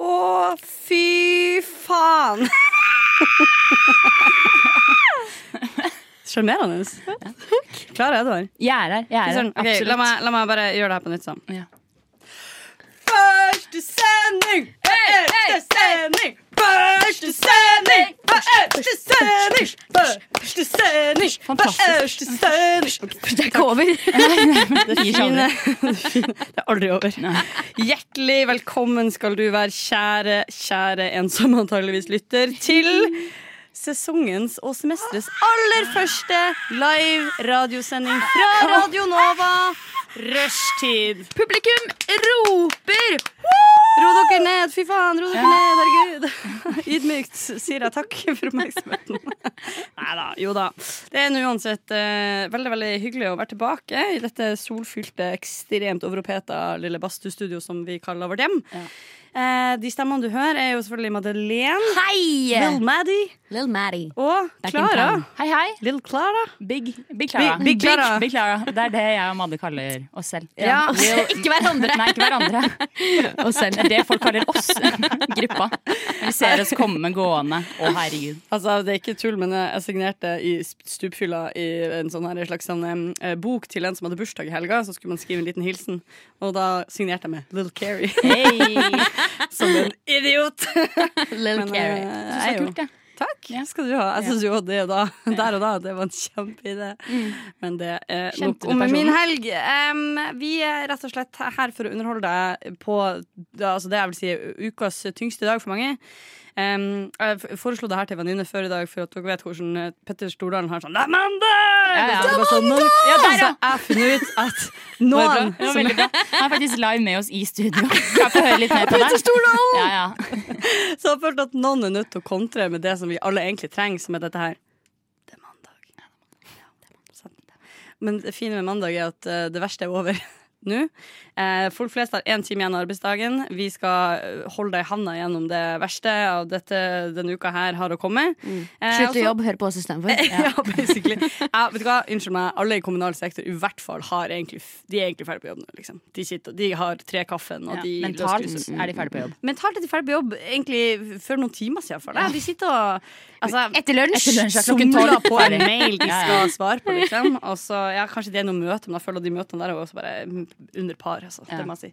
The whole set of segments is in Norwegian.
Å, fy faen! Sjarmerende. Klar, Edvard. Jeg er her. Jeg er her. Okay, Absolutt. la, meg, la meg bare gjøre det her på nytt. Sånn. Ja. Første sending! Første sending! Første sending! Første sending! Første sending! Første sending! Det er ikke over. Det er, fine, det er aldri over. Hjertelig velkommen skal du være, kjære, kjære en som antageligvis lytter, til sesongens og semesterets aller første live radiosending fra Radio Nova. Rushtid. Publikum roper! Ro dere ned, fy faen, ro dere ned, herregud. Ydmykt sier jeg takk for oppmerksomheten. Nei da, jo da. Det er uansett uh, veldig veldig hyggelig å være tilbake i dette solfylte, ekstremt overoppheta lille badstuestudio som vi kaller vårt hjem. Eh, de stemmene du hører, er jo selvfølgelig Madeleine, Hei! Lil Maddie Little Maddie. og Klara. Hei, hei. Lil Klara. Big, big Clara. Big- Big Clara. Big Clara. Det er det jeg og Madde kaller oss selv. Ja. Lil- ikke hverandre. Nei, ikke hverandre. Oss selv. Det det folk kaller oss, gruppa. Vi ser oss komme gående. Å, herregud. Altså, det er ikke tull, men jeg signerte i stupfylla i en sånn her slags sånn, eh, bok til en som hadde bursdag i helga. Så skulle man skrive en liten hilsen, og da signerte jeg med Little Carrie. Hey. Som en idiot! Little Men, Carrie. eh, er kult, det. Takk skal du ha. Jeg syns jo det da, der og da det var en kjempeidé. Men det er nok om min helg. Um, vi er rett og slett her for å underholde deg på altså det jeg vil si ukas tyngste dag for mange. Jeg foreslo det her til en venninne før i dag, for at dere vet hvordan eh, Petter Stordalen har sånn Det er mandag! Ja, ja. Det er sånn, når- Ja, der, Så jeg har funnet ut at noen som. Han er faktisk live med oss i studio. Jeg få høre litt mer på det? Ja, ja. Så jeg har følt at noen er nødt til å kontre med det som vi alle egentlig trenger, som er dette her. Det er mandag. Ja, det er mandag. Men det fine med mandag er at eh, det verste er over nå. Eh, folk flest har én time igjen av arbeidsdagen. Vi skal eh, holde deg i handa gjennom det verste av dette denne uka her har å komme. Eh, Slutt å jobbe, hør på oss istedenfor. ja, basically. Ja, vet du hva, Unnskyld meg, alle i kommunal sektor i hvert fall har egentlig, de er egentlig ferdig på jobb nå. Liksom. De, sitter, de har tre kaffen, og Ja, de Mentalt er de ferdige på jobb. Mentalt er de ferdig på jobb egentlig før noen timer siden. føler Ja, De sitter og altså, Etter lunsj. Er somler på en mail de Ja, ja. skal svare på, liksom. Og så, ja, kanskje det er noen møter, men jeg føler de møtene der er også bare under par. Altså, Ja. det må jeg si.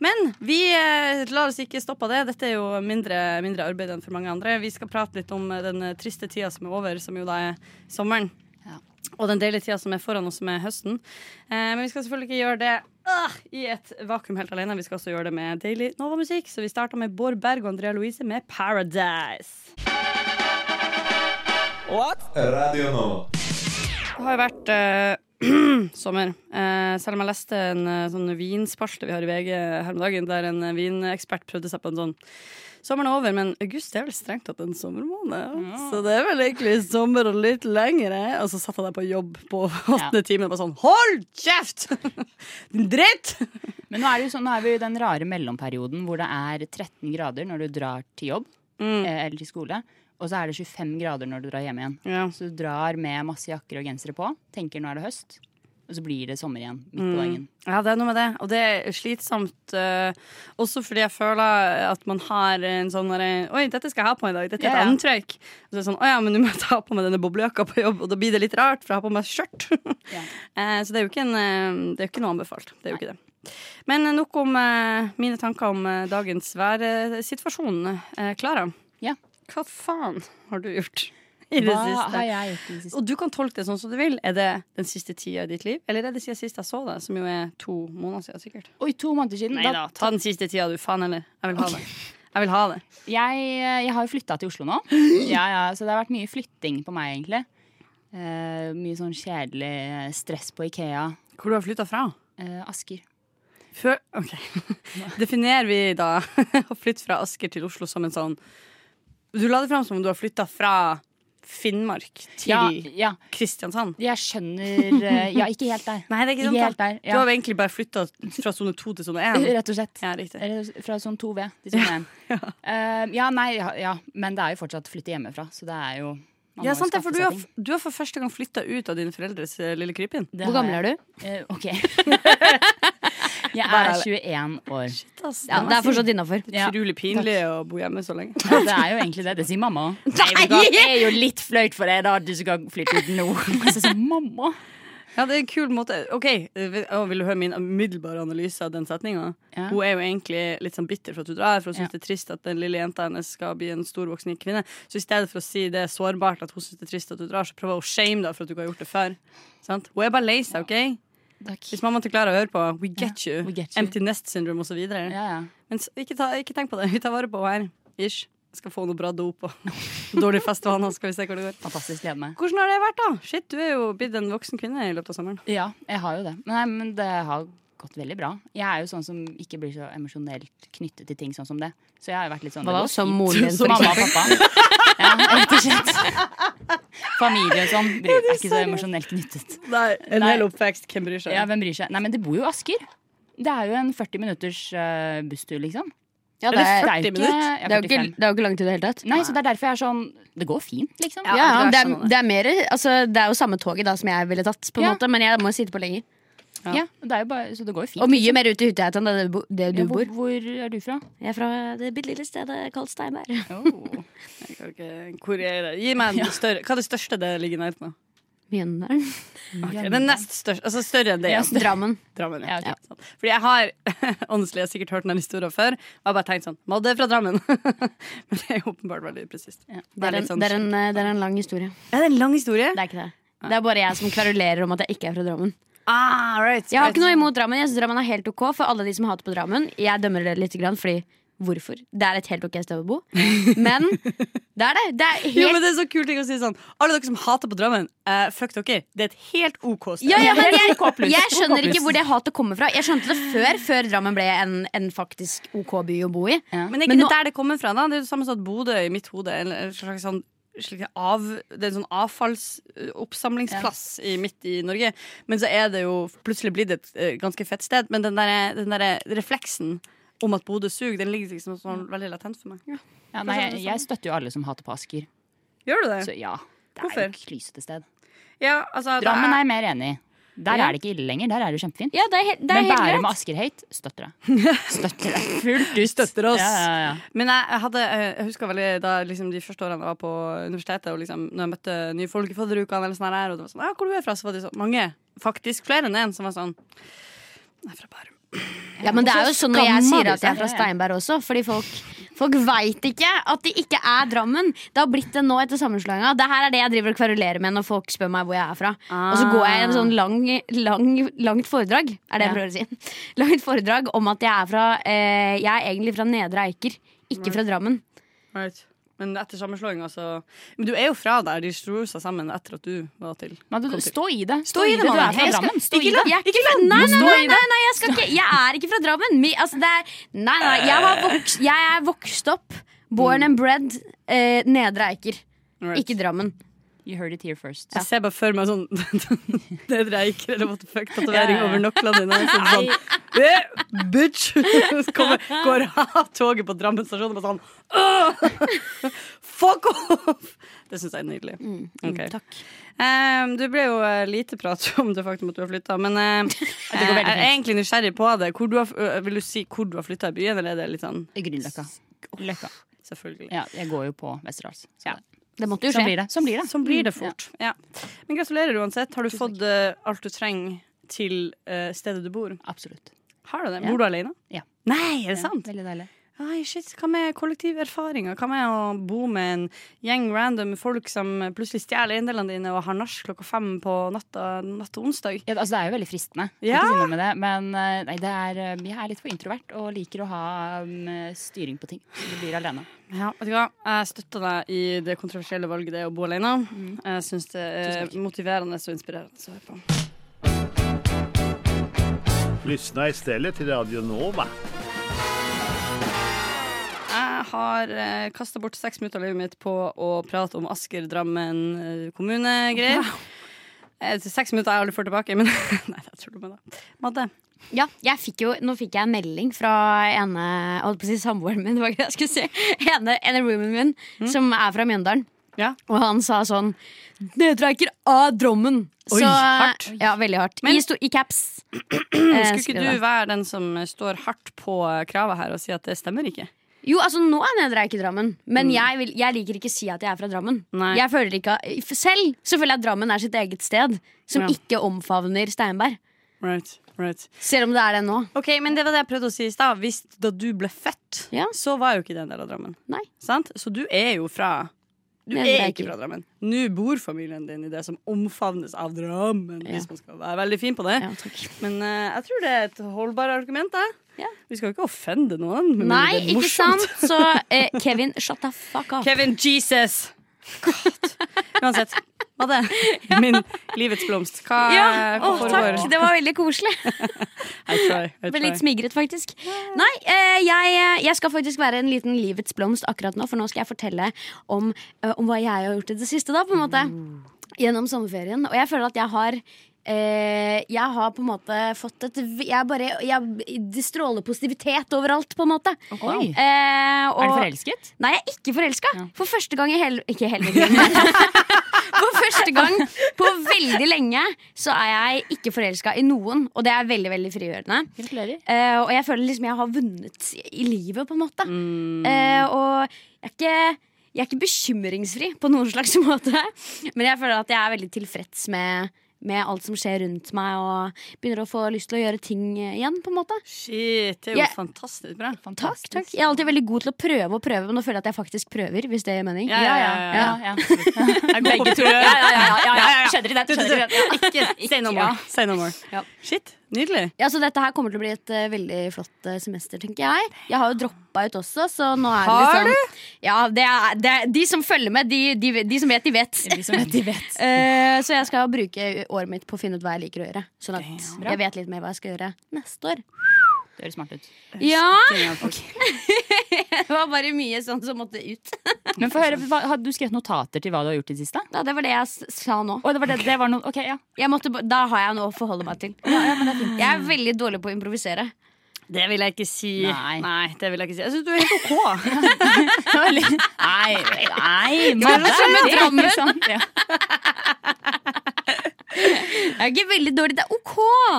Men vi eh, lar oss ikke stoppe av det. Dette er jo mindre, mindre arbeid enn for mange andre. Vi skal prate litt om eh, den triste tida som er over, som jo da er sommeren. Ja. Og den deilige tida som er foran oss, som er høsten. Eh, men vi skal selvfølgelig ikke gjøre det ah, i et vakuum helt alene. Vi skal også gjøre det med deilig Nova-musikk. Så vi starter med Bård Berg og Andrea Louise med Paradise. What? Radio Nova. Det har jo vært eh, sommer. Eh, selv om jeg leste en eh, sånn vinspalte vi har i VG her om dagen, der en eh, vinekspert prøvde seg på en sånn Sommeren er over, men august er vel strengt tatt en sommermåned. Så det er vel egentlig sommer og litt lengre. Og så satt jeg der på jobb på åttende time og bare sånn Hold kjeft! Din dritt! Men nå er, det jo sånn, nå er vi i den rare mellomperioden hvor det er 13 grader når du drar til jobb Mm. eh, eller til skole. Og så er det 25 grader når du drar hjem igjen. Ja. Så du drar med masse jakker og gensere på, tenker nå er det høst, og så blir det sommer igjen midt på Mm. dagen. Ja, det er noe med det. Og det er slitsomt uh, også fordi jeg føler at man har en sånn Oi, dette skal jeg ha på i dag. Dette er et Ja, ja. antrekk. Og så er det sånn, Å ja, men nå må jeg ta på meg denne boblejakka på jobb, og da blir det litt rart, for jeg har på meg skjørt. Ja. uh, så det er jo ikke, en, eh, det er ikke noe anbefalt. Det er jo ikke det. Men nok om uh, mine tanker om dagens værsituasjon. Klara, Ja. Hva faen har du gjort i det Hva siste? har jeg gjort i det siste? Og du kan tolke det sånn som du vil. Er det den siste tida i ditt liv, eller er det siden sist jeg så deg, som jo er to måneder siden sikkert? Oi, to måneder siden. Nei da, ta den siste tida, du. Faen heller. Jeg vil ha det. Jeg vil ha det. Jeg, jeg har jo flytta til Oslo nå. Ja, ja, så det har vært mye flytting på meg, egentlig. Eh, mye sånn kjedelig stress på Ikea. Hvor du har flytta fra? Eh, Asker. Før, ok. Definerer vi da å flytte fra Asker til Oslo som en sånn Du la det fram som om du har flytta fra Finnmark til Ja, ja. Kristiansand. Jeg skjønner eh, Ja, ikke helt der. Nei, det er ikke Ikke helt da. ja. Du har egentlig bare flytta fra sone 2 til sone 1. Rett og slett. Fra sone 2V til sone 1. Eh, ja, nei, ja, men det er jo fortsatt flytte hjemmefra, så det er jo Ja, sant det, for du har, du har for første gang flytta ut av dine foreldres eh, lille krypinn. Hvor har gammel er du? Eh, ok. jeg er er 21 år. Ja, det er fortsatt innafor. Ja. Utrolig pinlig å bo hjemme så lenge. Ja, det er jo egentlig det. Det sier mamma òg. Det er jo litt flaut for deg da at du skal flytte ut nå. Så sier mamma. Ja, det er en kul måte OK, eh, vil du høre min umiddelbare analyse av den setninga? Ja. Hun er jo egentlig litt sånn bitter for at hun drar, for hun syns Ja. det er trist at den lille jenta hennes skal bli en stor voksen kvinne. Så i stedet for å si det er sårbart at hun syns det er trist at hun drar, så prøver hun å shame deg for at du ikke har gjort det før. Sant? Hun er bare lei seg, OK? Takk. Hvis mamma ikke klarer å høre på We get you, we get you. Empty Nest Syndrome osv. Ja, ja. Men ikke, ta, ikke tenk på det. Vi tar vare på henne her. Ish. Skal få noe bra dop og dårlig festvaner. Skal vi se hvor det går. Fantastisk. Gleder meg. Hvordan har det vært, da? Shit, du er jo blitt en voksen kvinne i løpet av sommeren. Ja, jeg har jo det. Nei, men det har gått veldig bra. Jeg er jo sånn som ikke blir så emosjonelt knyttet til ting sånn som det. Så jeg har jo vært litt sånn Hva da? Som moren din, for Som mamma og pappa. Ja, rett og slett. Familie og sånn bryr- er ikke så emosjonelt knyttet. Nei, en hel oppvekst. Hvem bryr seg? Ja, hvem bryr seg? Nei, men det bor jo Asker. Det er jo en 40 minutters uh, busstur, liksom. Ja, Er det det er, ikke- minutter? det er jo ikke, 45. det er jo ikke langt i det hele tatt. Nei, så det er derfor jeg er sånn Det går fint, liksom. Ja, Ja, det det, er sånn det er. er mer Altså, det er jo samme toget da som jeg ville tatt, på en Ja. måte, men jeg må sitte på lenger. Ja, det er jo bare, så det går jo fint. Og mye mer ute i Huteit enn det, du det du Ja, hvor, bor. hvor er du fra? Jeg er fra det bitte lille stedet kalt Steinberg. Oh. Gi meg en større Hva er det største det ligger nærheten av? Mjøndalen. Okay, er nest største. Altså større enn det. Ja. Drammen. Drammen. Ja. Ja, sant. Fordi jeg har honestly, jeg har sikkert hørt den historien før. Og jeg har bare tenkt sånn Madde er fra Drammen. Men det er åpenbart veldig presist. Det er, en, sånn det, det er en lang historie. Er det en lang historie? Det er ikke det. Det er bare jeg som kverulerer om at jeg ikke er fra Drammen. Ah, right, Jeg har ikke noe imot Drammen. Jeg synes Drammen er helt ok for alle de som hater på Drammen. Jeg dømmer det litt, fordi hvorfor? Det er et helt ok sted å bo. Men det er det. Det er Jo, men det er så kul ting å si sånn Alle dere som hater på Drammen, uh, fuck dere. Det er et helt OK sted. ja, ja, men jeg, jeg skjønner ikke hvor det hatet kommer fra. Jeg skjønte det før, før Drammen ble en, en faktisk OK by å bo i. Ja. Men er ikke Men det nå- der det kommer fra? da? Det er det samme som at Bodø i mitt hode er en slags sånn slik av, det er en sånn avfallsoppsamlingsplass ja. midt i Norge. Men så er det jo plutselig blitt et eh, ganske fett sted. Men den derre den der refleksen om at Bodø suger, den ligger liksom sånn veldig latent for meg. Ja, nei, jeg, jeg støtter jo alle som hater på Asker. Gjør du det? Så ja, det er Hvorfor? jo et klysete sted. ja, altså, Drammen er jeg mer enig i. Der Ja. er det ikke ille lenger. Der er det kjempefint. Ja, det er, det er Men Bærum greit. Asker-hate støtter det. Støtter det fullt ut. Støtter oss. Ja, ja, ja. Men jeg, jeg hadde eh, Jeg husker veldig da liksom, de første årene jeg var på universitetet, og liksom, når jeg møtte nye folk i fadderukene, eller sånn her, og det var sånn, ja, hvor du er fra, så var det så mange, faktisk flere enn én, som var sånn Jeg er fra Bærum. Ja, men det er jo sånn når jeg sier at jeg er fra Steinberg også, fordi folk, folk veit ikke at det ikke er Drammen. Det har blitt det nå etter sammenslåinga. Det her er det jeg driver og kverulerer med når folk spør meg hvor jeg er fra. Og så går jeg i en sånn lang, lang, langt foredrag, er det jeg prøver å si. Langt foredrag om at jeg er fra eh, Jeg er egentlig fra Nedre Eiker, ikke fra Drammen. Right. Men etter sammenslåinga, så Men du er jo fra der. De slo seg sammen etter at du var til. Men du, stå i det. Stå i det, Du er fra Jeg Drammen. Stå i det. ikke fra- Nei, nei, nei, nei, nei, jeg, ikke, jeg er ikke fra Drammen. Mi, altså, det er, nei, nei, jeg, har voks, jeg er vokst opp, born and bred, eh, Nedre Eiker. Right. Ikke Drammen. You heard it here first. Jeg ser bare for meg sånn Det Eiker eller what the fuck-tatovering Ja, ja, over nøklene dine. Sånn, sånn eh, Bitch! Så kommer, går av toget på Drammen stasjon og bare sånn Fuck off! Det syns jeg er nydelig. Ok. Takk. Um, du ble jo eh, lite prat om det faktum at du har flytta, men uh, jeg er egentlig nysgjerrig på det. Du har, vil du si hvor du har flytta i byen, eller er det litt sånn Grünerløkka. Løkka. Selvfølgelig. Ja, jeg går jo på Westerdals. Ja. Det måtte jo Sånn blir det. Sånn blir det. Sånn blir det fort. Ja. Men gratulerer uansett. Har du fått eh, alt du trenger til eh, stedet du bor? Absolutt. Har du det? Ja. Bor du alene? Ja. Nei, er det sant? Veldig deilig. Ai, shit. Hva med kollektiverfaringer? Hva med å bo med en gjeng random folk som plutselig stjeler eiendelene dine og har nach klokka fem på natta, natt til onsdag? Ja, altså, det er jo veldig fristende. Ja. Ikke med det. Men eh, nei, det er, eh, jeg er litt for introvert og liker å ha um, styring på ting. Du blir alene. Ja, vet du hva? Jeg støtter deg i det kontroversielle valget det er å bo alene. Jeg syns det er motiverende og inspirerende å høre på. Lyssna istället till Radio Nova. Har uh, kasta bort seks minutter av livet mitt på å prate om Asker, Drammen uh, kommunegreier. Eh, Seks minutter jeg aldri får tilbake, men Nei, det tror du meg, da. Madde. Ja, fikk jo, nå fikk jeg en melding fra ene holdt på å si samboeren min, det var ikke det jeg skulle si. Ene, ene roomien min, som er fra Mjøndalen. Ja. Og han sa sånn Nedreiker av Drammen! Oi, Så, hardt. Ja, veldig hardt. Men- I, sto, I caps. Eh, Skulle ikke du være den som står hardt på kravet her og si at det stemmer ikke? Jo, altså nå er jeg nedreik i Drammen, men jeg, vil, jeg liker ikke å si at jeg er fra Drammen. Nei. Jeg føler ikke Selv så føler jeg at Drammen er sitt eget sted, som Ja. ikke omfavner Steinberg. Right, right. Selv om det er det nå. Ok, men det var det jeg prøvde å si i stad. Da du ble født, Ja. så var jo ikke det en del av Drammen. Nei. Sant? Så du er jo fra Du er ikke fra Drammen. Nå bor familien din i det som omfavnes av Drammen, Ja. hvis man skal være veldig fin på det. Men uh, jeg tror det er et holdbart argument. Jeg. Ja. Vi skal jo ikke offende noen. Nei, ikke morsomt. sant? Så eh, Kevin, shut the fuck up. Kevin Jesus! God. Uansett. Hva det? Min livets blomst. Hva, Ja, hva foregår? takk. Det var veldig koselig. I try, I Ble litt smigret, faktisk. Nei, eh, jeg, jeg skal faktisk være en liten livets blomst akkurat nå, for nå skal jeg fortelle om, eh, om hva jeg har gjort i det siste, da, på en måte. Gjennom sommerferien. Og jeg føler at jeg har eh, jeg har på en måte fått et jeg bare, jeg, Det stråler positivitet overalt, på en måte. Okay. Eh, og, Er du forelsket? Nei, jeg er ikke forelska. Ja. For første gang i hele Ikke hele For første gang på veldig lenge så er jeg ikke forelska i noen, og det er veldig veldig frigjørende. Eh, og jeg føler liksom jeg har vunnet i livet, på en måte. Mm. Eh, og jeg er, ikke, jeg er ikke bekymringsfri på noen slags måte, men jeg føler at jeg er veldig tilfreds med, med alt som skjer rundt meg, og begynner å få lyst til å gjøre ting igjen, på en måte. Shit, det er jo Jeg- fantastisk bra. Takk, takk. Jeg er alltid veldig god til å prøve og prøve, men nå føler jeg at jeg faktisk prøver, hvis det gir mening. Ja, ja, ja, ja. ja, ja. Begge to. Ja, ja, ja, ja, ja, ja. Skjønner det? du. Ikke say no more. Say no more. Ja. Shit, nydelig. Ja, så dette her kommer til å bli et uh, veldig flott uh, semester, tenker jeg. Jeg har jo droppa ut også, så nå er det Har du? Ja, det er, det er, de som følger med, de, de, de som vet, de vet. De som vet, de vet. uh, så jeg skal bruke året mitt på å finne ut hva jeg liker å gjøre. Sånn at jeg vet litt mer hva jeg skal gjøre neste år. Det høres smart ut. Ja! Det var bare mye sånn som måtte ut. Men for å høre, hva, Hadde du skrevet notater til hva du har gjort i det siste? Ja, det var det jeg sa nå. Oh, det var det, det var no ok, ja. Jeg måtte, da har jeg noe å forholde meg til. Jeg er veldig dårlig på å improvisere. Det vil jeg ikke si. Nei. det vil jeg ikke si. Jeg syns du er helt OK. Nei, nei Nei, nei det er som med Drammen. Jeg er ikke veldig dårlig, det er OK!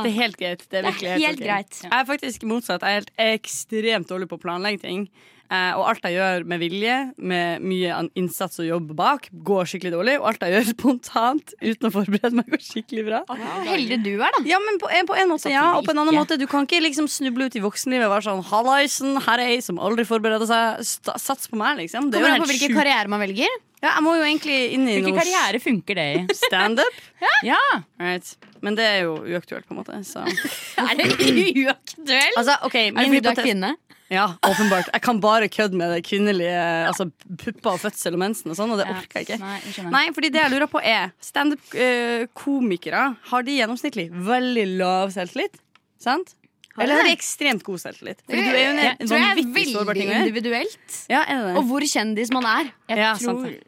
Det er helt greit. Det er Det er helt, helt greit. greit. Jeg er faktisk motsatt. Jeg er helt ekstremt dårlig på å planlegge ting. Eh, og alt jeg gjør med vilje, med mye innsats og jobb bak, går skikkelig dårlig. Og alt jeg gjør spontant uten å forberede meg, går skikkelig bra. Heldig du er, da. Ja, men på en, på en måte, ja. Og på en annen måte, du kan ikke liksom snuble ut i voksenlivet og være sånn Hallaisen, her er ei som aldri forbereder seg. Sats på meg, liksom. Det er Kommer an på hvilken karriere man velger. Ja, jeg må jo egentlig inn i Hvilken karriere funker det i? standup. Ja, Right. Men det er jo uaktuelt, på en måte. Så. Er det uaktuelt? Altså, ok, Er det fordi du er kvinne? Ja, åpenbart. Jeg kan bare kødde med det kvinnelige Altså pupper og fødsel og mensen og sånn, og det orker jeg ikke. Nei, jeg. Nei, fordi det jeg lurer på er Standup-komikere, har de gjennomsnittlig veldig lav selvtillit? Sant? Eller har de ekstremt god selvtillit? Fordi du er jo en Jeg tror jeg er veldig ting individuelt. Ja, er det det? Og hvor kjendis man er. Jeg Ja, tror sant.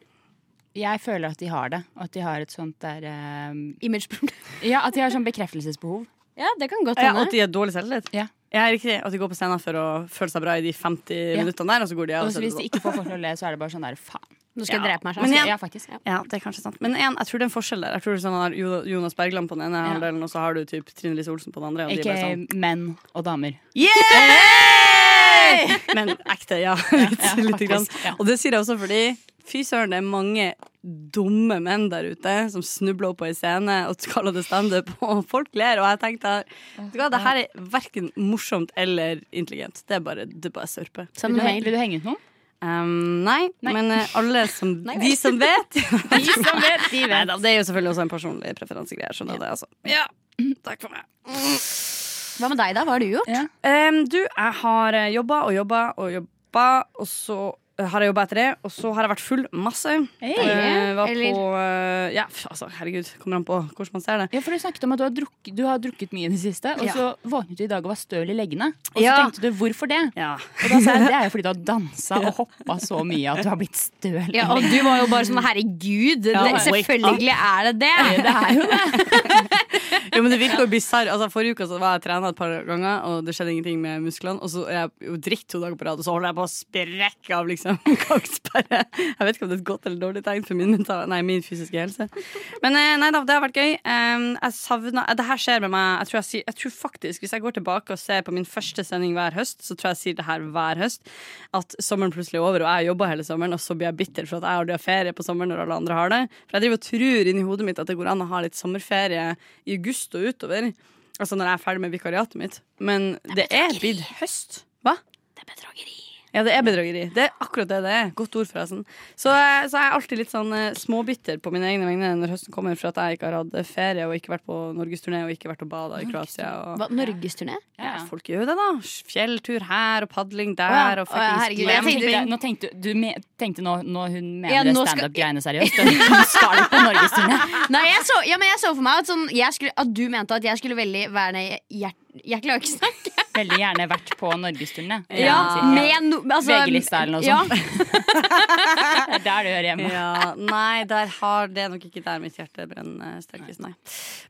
Jeg føler at de har det. At de har et sånt der eh, Imageproblem. Ja, at de har sånn bekreftelsesbehov. Ja, det kan godt Ja, at de har dårlig selvtillit? Ja. Ja, riktig. At de går på scenen for å føle seg bra i de 50 Ja. minuttene der, og så går de av. Og hvis de ikke får folk til å le, så er det bare sånn der faen. Nå skal jeg drepe meg selv. igjen- Ja, faktisk. Ja, det er kanskje sant. Men igjen, jeg tror det er en forskjell der. Jeg tror det sånn at Jonas Bergland på den ene Ja. halvdelen, og så har du typ Trine Lise Olsen på den andre. Ikke sånn menn og damer. Yeah! Men ekte, ja. Litt, ja, lite grann. ja. Og det sier jeg også fordi fy søren, det er mange dumme menn der ute som snubler opp på en scene og kaller det standup, og folk ler. Og jeg tenkte vet det her er verken morsomt eller intelligent. Det er bare, det er bare sørpe. Vil du, vil du henge ut noen? Um, nei, Nei. men uh, alle som Nei, De som vet De som vet, de Nei da, det er jo selvfølgelig også en personlig preferansegreie. Skjønner det, altså. Ja, takk for meg. Hva med deg, da? Hva har du gjort? Ja. Um, du, jeg har jobba og jobba og jobba, og så har jeg jobba etter det, og så har jeg vært full masse. Hey. uh, var Eller- på uh, Ja, altså, herregud, kommer an på hvordan man ser det. Ja, for Du snakket om at du har drukket, du har drukket mye i det siste, og Ja. så våknet du i dag og var støl i leggene. Og så Ja. tenkte du hvorfor det? Ja. Og da sa jeg det er jo fordi du har dansa og hoppa så mye at du har blitt støl. Ja, og du var jo bare sånn herregud, Ja, det, selvfølgelig er det det. Det er jo det. Jo, men det virker jo bisarr. Altså, forrige uke så var jeg trena et par ganger, og det skjedde ingenting med musklene. Og så er jeg jo dritt to dager på rad, og så holder jeg på å sprekke av liksom gangsperre. Jeg vet ikke om det er et godt eller dårlig tegn for min, nei, min fysiske helse. Men eh, nei da, det har vært gøy. Jeg savner Det her skjer med meg jeg tror, jeg, jeg tror faktisk, hvis jeg går tilbake og ser på min første sending hver høst, så tror jeg jeg sier det her hver høst, at sommeren plutselig er over, og jeg jobber hele sommeren, og så blir jeg bitter for at jeg har ferie på sommeren når alle andre har det. For jeg driver og tror inni hodet mitt at det går an å ha litt sommerferie i august og utover. Altså når jeg er ferdig med vikariatet mitt. Men det er blitt høst. Hva? Det er bedrageri. Ja, det er bedrageri. Det er akkurat det det er. Godt ord, forresten. Så, eh, så er jeg alltid litt sånn eh, småbitter på mine egne vegne når høsten kommer, for at jeg ikke har hatt ferie og ikke vært på norgesturné og ikke vært og bada i Kroatia. Og, Hva, Norgesturné? ja, folk gjør jo det, da. Fjelltur her og padling der Å ja. og ja, tenkte- nå tenkte du me, tenkte nå, nå hun mener Ja, det nå skal- standup-greiene seriøst. Hun skal på norgesturné. Nei, jeg så, ja, men jeg så for meg at, sånn, jeg skulle, at du mente at jeg skulle veldig være hjert, Jeg klarer ikke snakket. Veldig gjerne vært på norgesturné. Ja, med no, altså, VG-lista eller noe ja. sånt. Det er der du hører hjemme. Ja, nei, der har det nok ikke der mitt hjerte brenner sterkest, nei.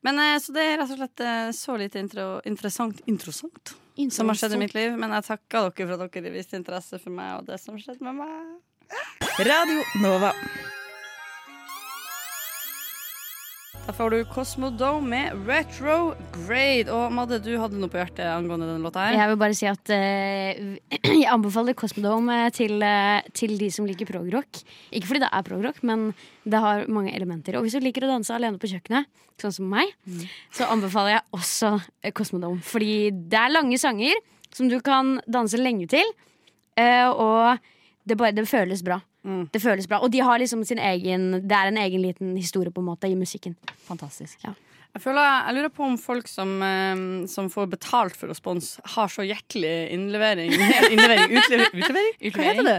Men eh, Så det er rett og slett eh, så lite intro, interessant, interessant som har skjedd i mitt liv. Men jeg takker dere for at dere viste interesse for meg og det som skjedde med meg. Radio Nova. Da får du Cosmodome med Retrograde. Og Madde, du hadde noe på hjertet angående denne låta her. Jeg vil bare si at uh, jeg anbefaler Cosmodome til, uh, til de som liker progrock. Ikke fordi det er progrock, men det har mange elementer. Og hvis du liker å danse alene på kjøkkenet, sånn som meg, så anbefaler jeg også eh, Cosmodome. Fordi det er lange sanger som du kan danse lenge til, uh, og det, bare, det føles bra. Mm. Det føles bra. Og de har liksom sin egen Det er en egen liten historie på en måte i musikken. Fantastisk. Jeg, føler, jeg lurer på om folk som, eh, som får betalt for å sponse, har så hjertelig innlevering Innlevering? Utlever, utlevering? Hva heter det?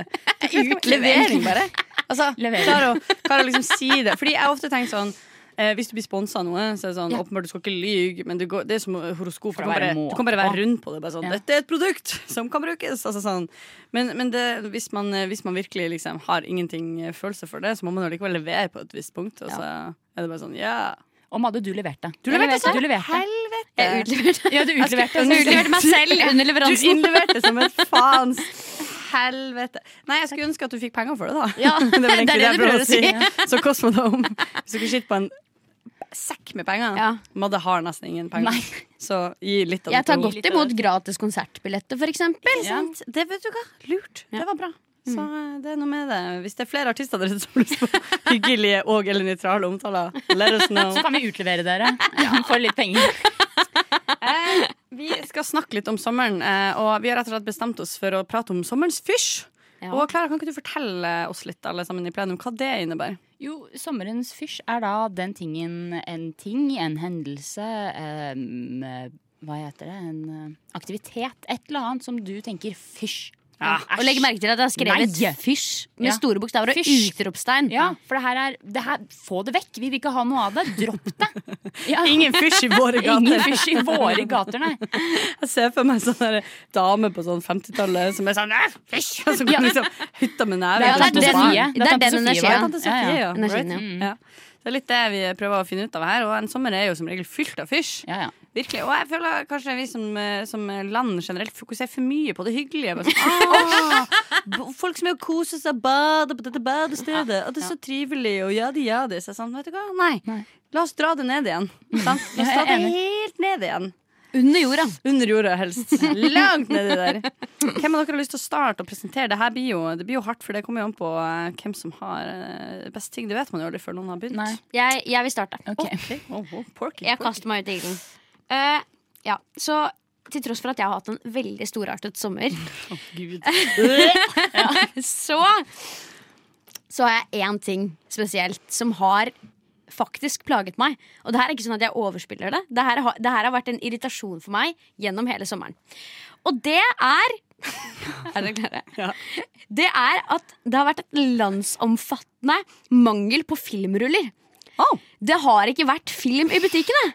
Utlevering, bare. Altså. Klarer å, klarer å liksom si det. Fordi jeg har ofte tenkt sånn eh, hvis du blir sponsa av noe, så er det sånn åpenbart du skal ikke lyge, men det, går, det er som horoskop. Du kan, bare, du kan bare være rundt rund på det. Bare sånn, Ja. Dette er et produkt som kan brukes. Altså, sånn. Men, men det, hvis, man, eh, hvis man virkelig liksom, har ingenting eh, følelse for det, så må man jo likevel levere på et visst punkt. Og så er det bare sånn, ja Og Madde, du leverte. Du leverte, Du leverte. Jeg utleverte, Ja, du utleverte. jeg utleverte meg selv under Du leveransen. innleverte som et faens helvete. Nei, jeg skulle ønske at du fikk penger for det, da. Ja, det er egentlig det det jeg du prøver prøver å si. Så Cosmodome. Hvis dere sitter på en sekk med penger Ja. Madde har nesten ingen penger. Nei. Så gi litt av det. Jeg tar godt imot gratis konsertbilletter, for eksempel. Ja. Det vet du hva. Lurt. Det var bra. Så eh, det er noe med det. Hvis det er flere artister dere har lyst på hyggelige og eller nøytrale omtaler, let us know. Så kan vi utlevere dere for litt penger. Eh, vi skal snakke litt om sommeren, eh, og vi har rett og slett bestemt oss for å prate om sommerens fysj. Ja. Og Klara, kan ikke du fortelle oss litt alle sammen i plenum hva det innebærer? Jo, sommerens fysj er da den tingen, en ting, en hendelse, eh, hva heter det, en eh, aktivitet, et eller annet som du tenker fysj. Ja, Og legg merke til at jeg har skrevet Nei. 'fysj' med Ja. store bokstaver og utropstegn. Ja, for det her er, det her, få det vekk, vi vil ikke ha noe av det, dropp det. Ja. Ingen fysj i våre gater. Ingen fysj i våre gater, nei. Jeg ser for meg sånn damer dame på sånn 50-tallet som er sånn «Æ, fysj! Og så går liksom hytta med neven. Det Ja, det det er den energien. Ja, det. ja. Right? Mm. ja. Det er litt det vi prøver å finne ut av her, og en sommer er jo som regel fylt av fysj. Ja, ja. Virkelig, Og jeg føler kanskje vi som, eh, som land generelt fokuserer for mye på det hyggelige. Bare sånn, folk som er og koser seg og bader på dette badestedet. Og det er så trivelig, og jadi jadi. Så jeg sånn, vet du hva? Nei. Nei. La oss dra det ned igjen. Sant? La oss er det helt ned igjen. Under jorda. Under jorda, helst. Langt nedi der. Hvem av dere har lyst til å starte og presentere? Det her blir jo, det blir jo hardt, for det kommer jo an på eh, hvem som har eh, best ting. Det vet man jo aldri før noen har begynt. Nei. Jeg, jeg vil starte. Ok. Oh, oh, porky, Jeg kaster meg ut i ilden. Eh, ja, så til tross for at jeg har hatt en veldig storartet sommer, Gud. så Så har jeg én ting spesielt som har faktisk plaget meg. Og det her er ikke sånn at jeg overspiller det. Det her, har- det her har vært en irritasjon for meg gjennom hele sommeren. Og det er Er dere klare? Det er at det har vært et landsomfattende mangel på filmruller. Det har ikke vært film i butikkene.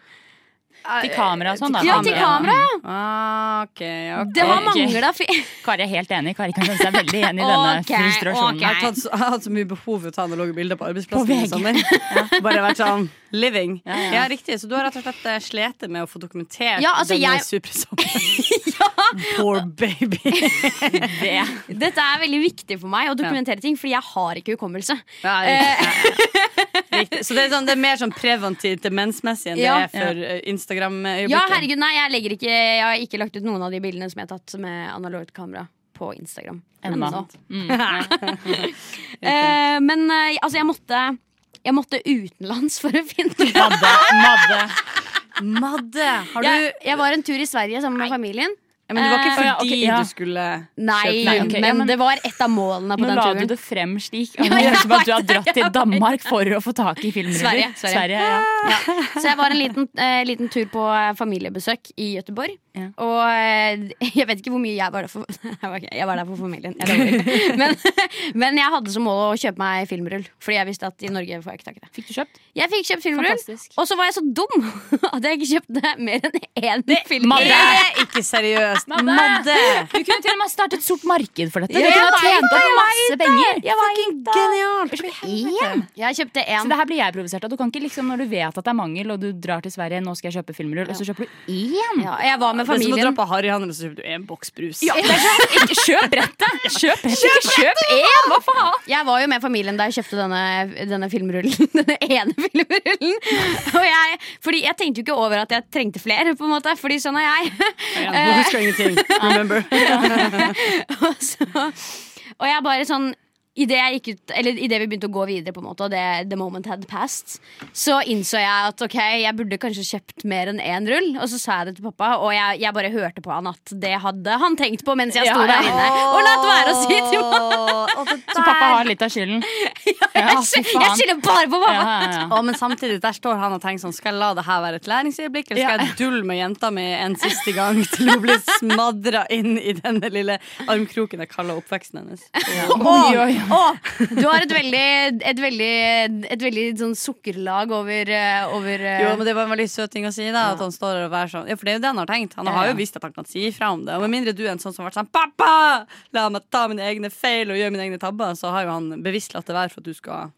Til kamera og sånn, da. Ja, til kamera. Ah, okay, okay. Det har mangla fi... Kari er helt enig. Kari kan kjenne seg veldig igjen i denne okay, frustrasjonen. Jeg har, tatt, jeg har hatt så mye behov for å ta analoge bilder på På arbeidsplassen VG. Sånn. Ja. Bare vært sånn living. Ja, ja. Ja, riktig. Så du har rett og slett eh, slitt med å få dokumentert Ja, altså, denne jeg- supersommeren. Poor baby. Det. Dette er veldig viktig for meg å dokumentere ting, fordi jeg har ikke hukommelse. Ja, riktig. riktig. Så det er, sånn, det er mer sånn preventivt demensmessig enn Ja. det er for eh, Instagram-øyeblikket. Ja, herregud, nei, jeg, ikke, jeg har ikke lagt ut noen av de bildene som jeg har tatt med analogt kamera på Instagram. Ennå. Mm. Eh, men uh, altså, jeg måtte, jeg måtte utenlands for å finne Madde. Madde. Madde, har du jeg, jeg var en tur i Sverige sammen med familien. Ja, Men det var ikke Eh, fordi ja, okay, ja. du skulle Nei, Nei, ok, ja, men, men- det var et av målene på Nå la du det frem slik. Det høres ut som at du har dratt til Danmark for å få tak i filmruller. Sverige, Sverige. ja. Så jeg var en liten, eh, liten tur på eh, familiebesøk i Gøteborg. Ja. Og eh, jeg vet ikke hvor mye jeg var der for jeg var der for familien. Jeg men, men jeg hadde som mål å kjøpe meg filmrull, fordi jeg visste at i Norge får jeg ikke tak i det. Fikk du kjøpt? Jeg fikk kjøpt filmrull, og så var jeg så dum at jeg ikke kjøpte mer enn én film. Det er ikke seriøst. Madde! Madde. Du kunne til og med startet et stort marked for dette. Du kunne ha tjent opp masse penger. Jeg Fucking genialt. Én? Jeg kjøpte Så det her blir jeg provosert av. Du kan ikke liksom Når du vet at det er mangel, og du drar til Sverige, nå skal jeg kjøpe filmrull, og så kjøper du én. Ja, jeg var med familien. Det er som å dra på Harryhandel og så kjøper du en boks brus. Ja, sånn, ikke kjøp brettet! Kjøp brettet, ikke kjøp én! Hva faen? Jeg var jo med familien da jeg kjøpte denne, denne filmrullen. Denne ene filmrullen. Og jeg, fordi jeg tenkte jo ikke over at jeg trengte flere, på en måte. Fordi sånn er jeg. Ja, ingenting. Remember. og, så, og jeg bare sånn i det, jeg gikk ut, eller i det vi begynte å gå videre, på en måte og det, the moment had passed, så innså jeg at ok, jeg burde kanskje kjøpt mer enn én rull. Og så sa jeg det til pappa, og jeg, jeg bare hørte på han at det hadde han tenkt på mens jeg sto Ja, ja. der inne. Og latt være å si til meg! Så pappa har litt av skylden. Ja, Jeg skylder bare på pappa! Ja, ja, ja. Å, men samtidig der står han og tenker sånn Skal jeg la det her være et læringsøyeblikk, eller skal jeg dulle med jenta mi en siste gang til hun blir smadra inn i denne lille armkroken jeg kaller oppveksten hennes? Oi, oi, oi. Å, du har et veldig, et veldig, et veldig sånn sukkerlag over, eh, over eh, Jo, men Det var en veldig søt ting å si. da At han står der og er sånn Ja, For det er jo det han har tenkt. Han har jo visst at han kan si ifra om det. Og med mindre du er en sånn som har vært sånn Pappa! La meg ta mine egne feil og gjøre mine egne tabber, så har jo han bevisst latt det være for at du skal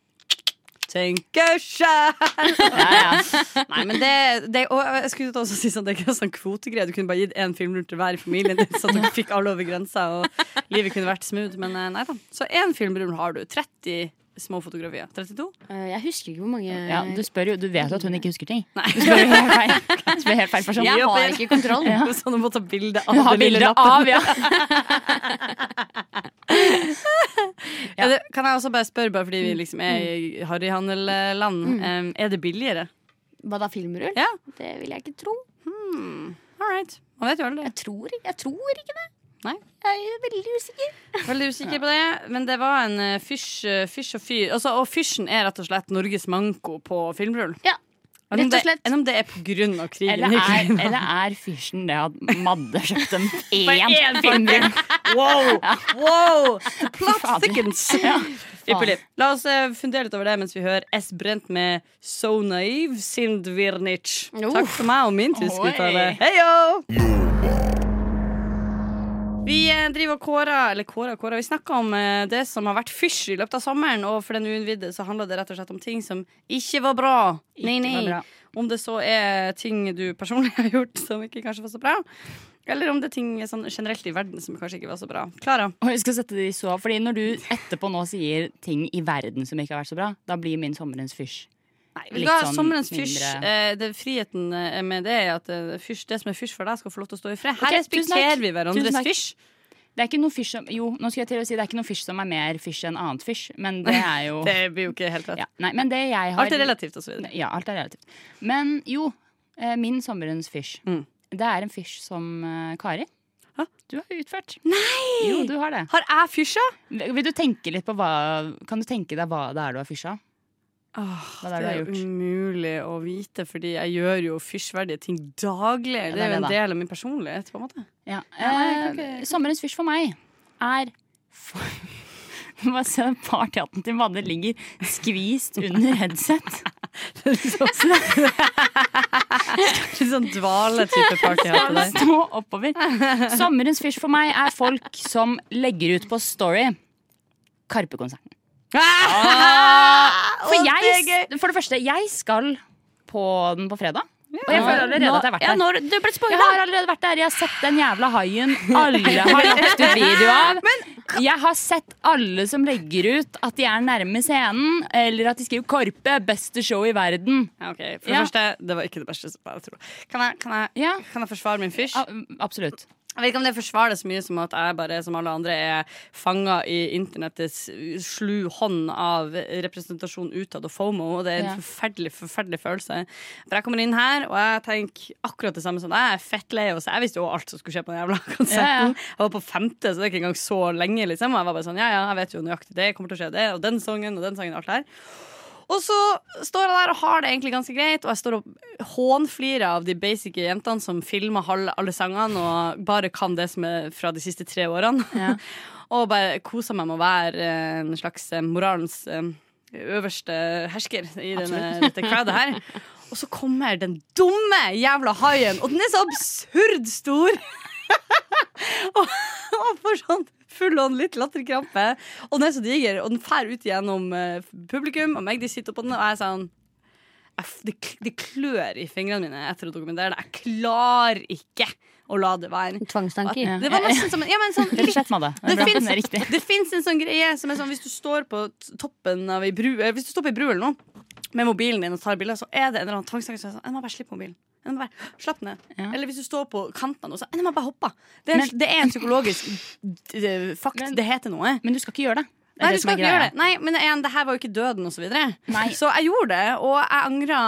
tenke sjæl. Ja, ja. Nei, men det, det Og jeg skulle også si sånn Det er ikke sånn kvotegreie. Du kunne bare gitt én rundt til hver i familien din, så dere fikk alle over grensa, og livet kunne vært smooth. Men eh, nei da. Så én filmrull har du. 30 små fotografier. 32? eh, Jeg husker ikke hvor mange Ja, du spør jo, du vet jo at hun ikke husker ting. Du spør jo helt feil, spør helt feil person. Jeg har ikke kontroll. Er Sånn må ta bilde av har den lille lappen. av, ja. ja. det, kan jeg også bare spørre, bare fordi vi liksom er i harryhandelland, em, er det billigere? Hva da, filmrull? Ja. Det vil jeg ikke tro. All right. Man vet jo aldri. Jeg tror, jeg tror ikke det. Nei. Jeg er veldig usikker. Veldig usikker på det, men det var en eh, fysj, eh, fysj og fyr. Altså, og fysjen er rett og slett Norges manko på filmrull. Ja, rett og slett. Enn om det er pga. krigen Eller i er, Ukraina. eller er fysjen det at Madde kjøpte en én filmrull? Wow! wow. The plot fader. Ja. Ypperlig. La oss eh, fundere litt over det mens vi hører S. Brent med So Naive Sindvirnich. Oh. Takk for meg og min tyskuttale. Heio! Vi eh, driver og kårer, eller kårer, kårer. Vi snakker om eh, det som har vært fysj i løpet av sommeren. Og for den uinnvidde så handler det rett og slett om ting som ikke var bra. Nei, nei. bra. Om det så er ting du personlig har gjort som ikke kanskje var så bra. Eller om det er ting sånn generelt i verden som kanskje ikke var så bra. Klara? Og jeg skal sette det i så, fordi Når du etterpå nå sier ting i verden som ikke har vært så bra, da blir min sommerens fysj. Nei, Litt da, sånn sommerens fysj, mindre- eh, det, friheten eh, med det er at eh, fysj, det som er fysj for deg, skal få lov til å stå i fred. Her okay, respekterer vi hverandres fysj. Det er ikke noe fysj som Jo, nå skal jeg til å si det er ikke noe fysj som er mer fysj enn annet fysj, men det er jo Det blir jo ikke helt rett. ja, Nei, men det jeg har Alt er relativt, og så videre. Ja, alt er relativt. Men jo, eh, min sommerens fysj. Mm. Det er en fysj som Kari. Hå? Du har utført. Nei! Jo, du har det. Har jeg fysja? Vil du tenke litt på hva Kan du tenke deg hva det er du har fysja? Er det Det er umulig å vite, fordi jeg gjør jo fysjverdige ting daglig. det Det er jo en del av min personlighet, på en måte. Ja. Ja, Eh, sommerens fysj for meg er for bare se den partyhatten til Madde ligger skvist under headset. Litt sånn dvale-type partyhatt stå oppover. Sommerens fysj for meg er folk som legger ut på Story Karpe-konserten. For jeg, for det første, jeg skal på den på fredag. Og jeg føler allerede at jeg har vært Ja, der. når du ble Jeg har allerede vært der. Jeg har sett den jævla haien alle har lagt ut video av. Jeg har sett alle som legger ut at de er nærme scenen, eller at de skriver 'Korpe, beste show i verden'. Ja, ok. For Ja. det første, det var ikke det beste. Kan jeg, kan jeg, Ja, kan jeg forsvare min fysj? absolutt. Jeg vet ikke om det forsvarer så mye som at jeg bare som alle andre er fanga i internettets slu hånd av representasjon utad og FOMO, og det er en Ja. forferdelig forferdelig følelse. For jeg kommer inn her, og jeg tenker akkurat det samme som. Jeg er fettlei. og så Jeg visste jo alt som skulle skje på den jævla konserten. Ja, ja. Jeg var på femte, så det er ikke engang så lenge. liksom Og jeg var bare sånn, ja, ja, jeg vet jo nøyaktig det kommer til å skje, det, og den sangen og den sangen. og alt det her og så står jeg der og har det egentlig ganske greit, og jeg står og hånflirer av de basic jentene som filmer alle sangene og bare kan det som er fra de siste tre årene. Ja. og bare koser meg med å være eh, en slags eh, moralens eh, øverste hersker i denne, dette crowdet her. Og så kommer den dumme jævla haien, og den er så absurd stor! og, og for sånn full on litt latterkrampe. Og den er så diger, og den fær ut gjennom uh, publikum, og meg de sitter på den, og jeg er sånn det klør i fingrene mine etter å dokumentere det. Jeg klarer ikke å la det være. Tvangstanker. Ja. Det var nesten som ja, men sånn, og slett, Det det finnes, Det det finnes en sånn greie som er sånn hvis du står på toppen av ei bru eh, Hvis du står på ei bru eller noe med mobilen din og tar bilder, så er det en eller annen tvangstanke som er sånn Jeg må bare slippe mobilen. Jeg må bare Slapp ned. Ja. Eller hvis du står på kanten og så Jeg må bare hoppe. Det er, Men- det er en psykologisk fakt. Men- det heter noe. Men du skal ikke gjøre det. Det Nei, du skal ikke gjøre det. Nei, men en, det her var jo ikke døden og så videre. Nei. Så jeg gjorde det, og jeg angra,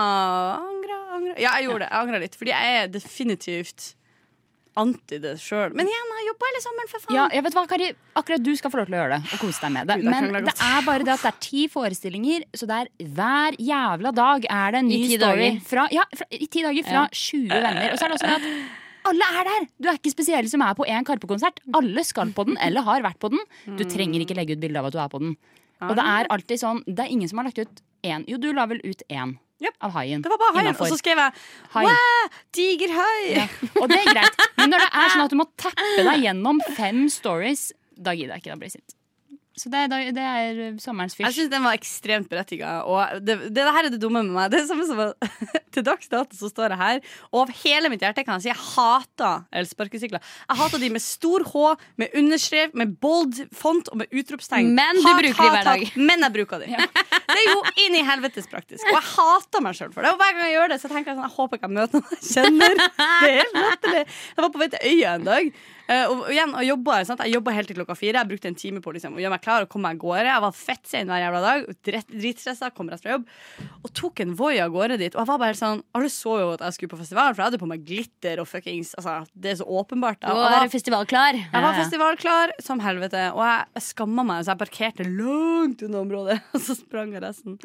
angra, angra. Ja, jeg gjorde det. Jeg angra litt, fordi jeg er definitivt anti det sjøl. Men igjen, jeg jobba hele sommeren, for faen. Ja, jeg vet hva, Kari, akkurat du skal få lov til å gjøre det og kose deg med det. Gud, Men det er bare det at det er ti forestillinger, så det er hver jævla dag er det en ny I ti story. Fra, ja, fra, I ti dager fra 20 venner. Og så er det også det at alle er der! Du er ikke spesiell som er på én Karpe-konsert. Alle skal på den, eller har vært på den. Du trenger ikke legge ut bilde av at du er på den. Og det er alltid sånn Det er ingen som har lagt ut én. Jo, du la vel ut én Yep. av haien. Det var bare haien. Og så skrev jeg. Wow, tigerhai! Ja. Og det er greit. Men når det er sånn at du må tappe deg gjennom fem stories, da gidder jeg ikke. Da blir jeg sint. Så det, er- det er sommerens Jeg fysj. syns den var ekstremt berettiga. Og det, det, det her er det dumme med meg. Det er samme som Til dags dato så står jeg her, og av hele mitt hjerte kan jeg si jeg hater elsparkesykler. Jeg hater de med stor H, med underskrev, med bold font og med utropstegn. Men du Hat, bruker de hver dag. hat. Men jeg bruker de. Det er jo inn i helvetes praktisk. Og jeg hater meg sjøl for det. Og hver gang jeg gjør det, så tenker jeg sånn Jeg håper ikke jeg møter noen jeg kjenner. Det er helt latterlig. Jeg var på vei til Øya en dag. Eh, og igjen, og jobba? Jeg jobba helt til klokka fire. Jeg brukte en time på liksom, å gjøre meg klar og komme meg av gårde. Jeg var fett sein hver jævla dag. drit- Dritstressa, kom rett fra jobb. Og tok en Voi av gårde dit. Og jeg var bare helt sånn Alle så jo at jeg skulle på festival, for jeg hadde på meg glitter og fuckings altså, Det er så åpenbart. Du må festivalklar. jeg var festivalklar som helvete, og jeg, jeg skamma meg, så jeg parkerte langt unna området. Og så sprang jeg resten.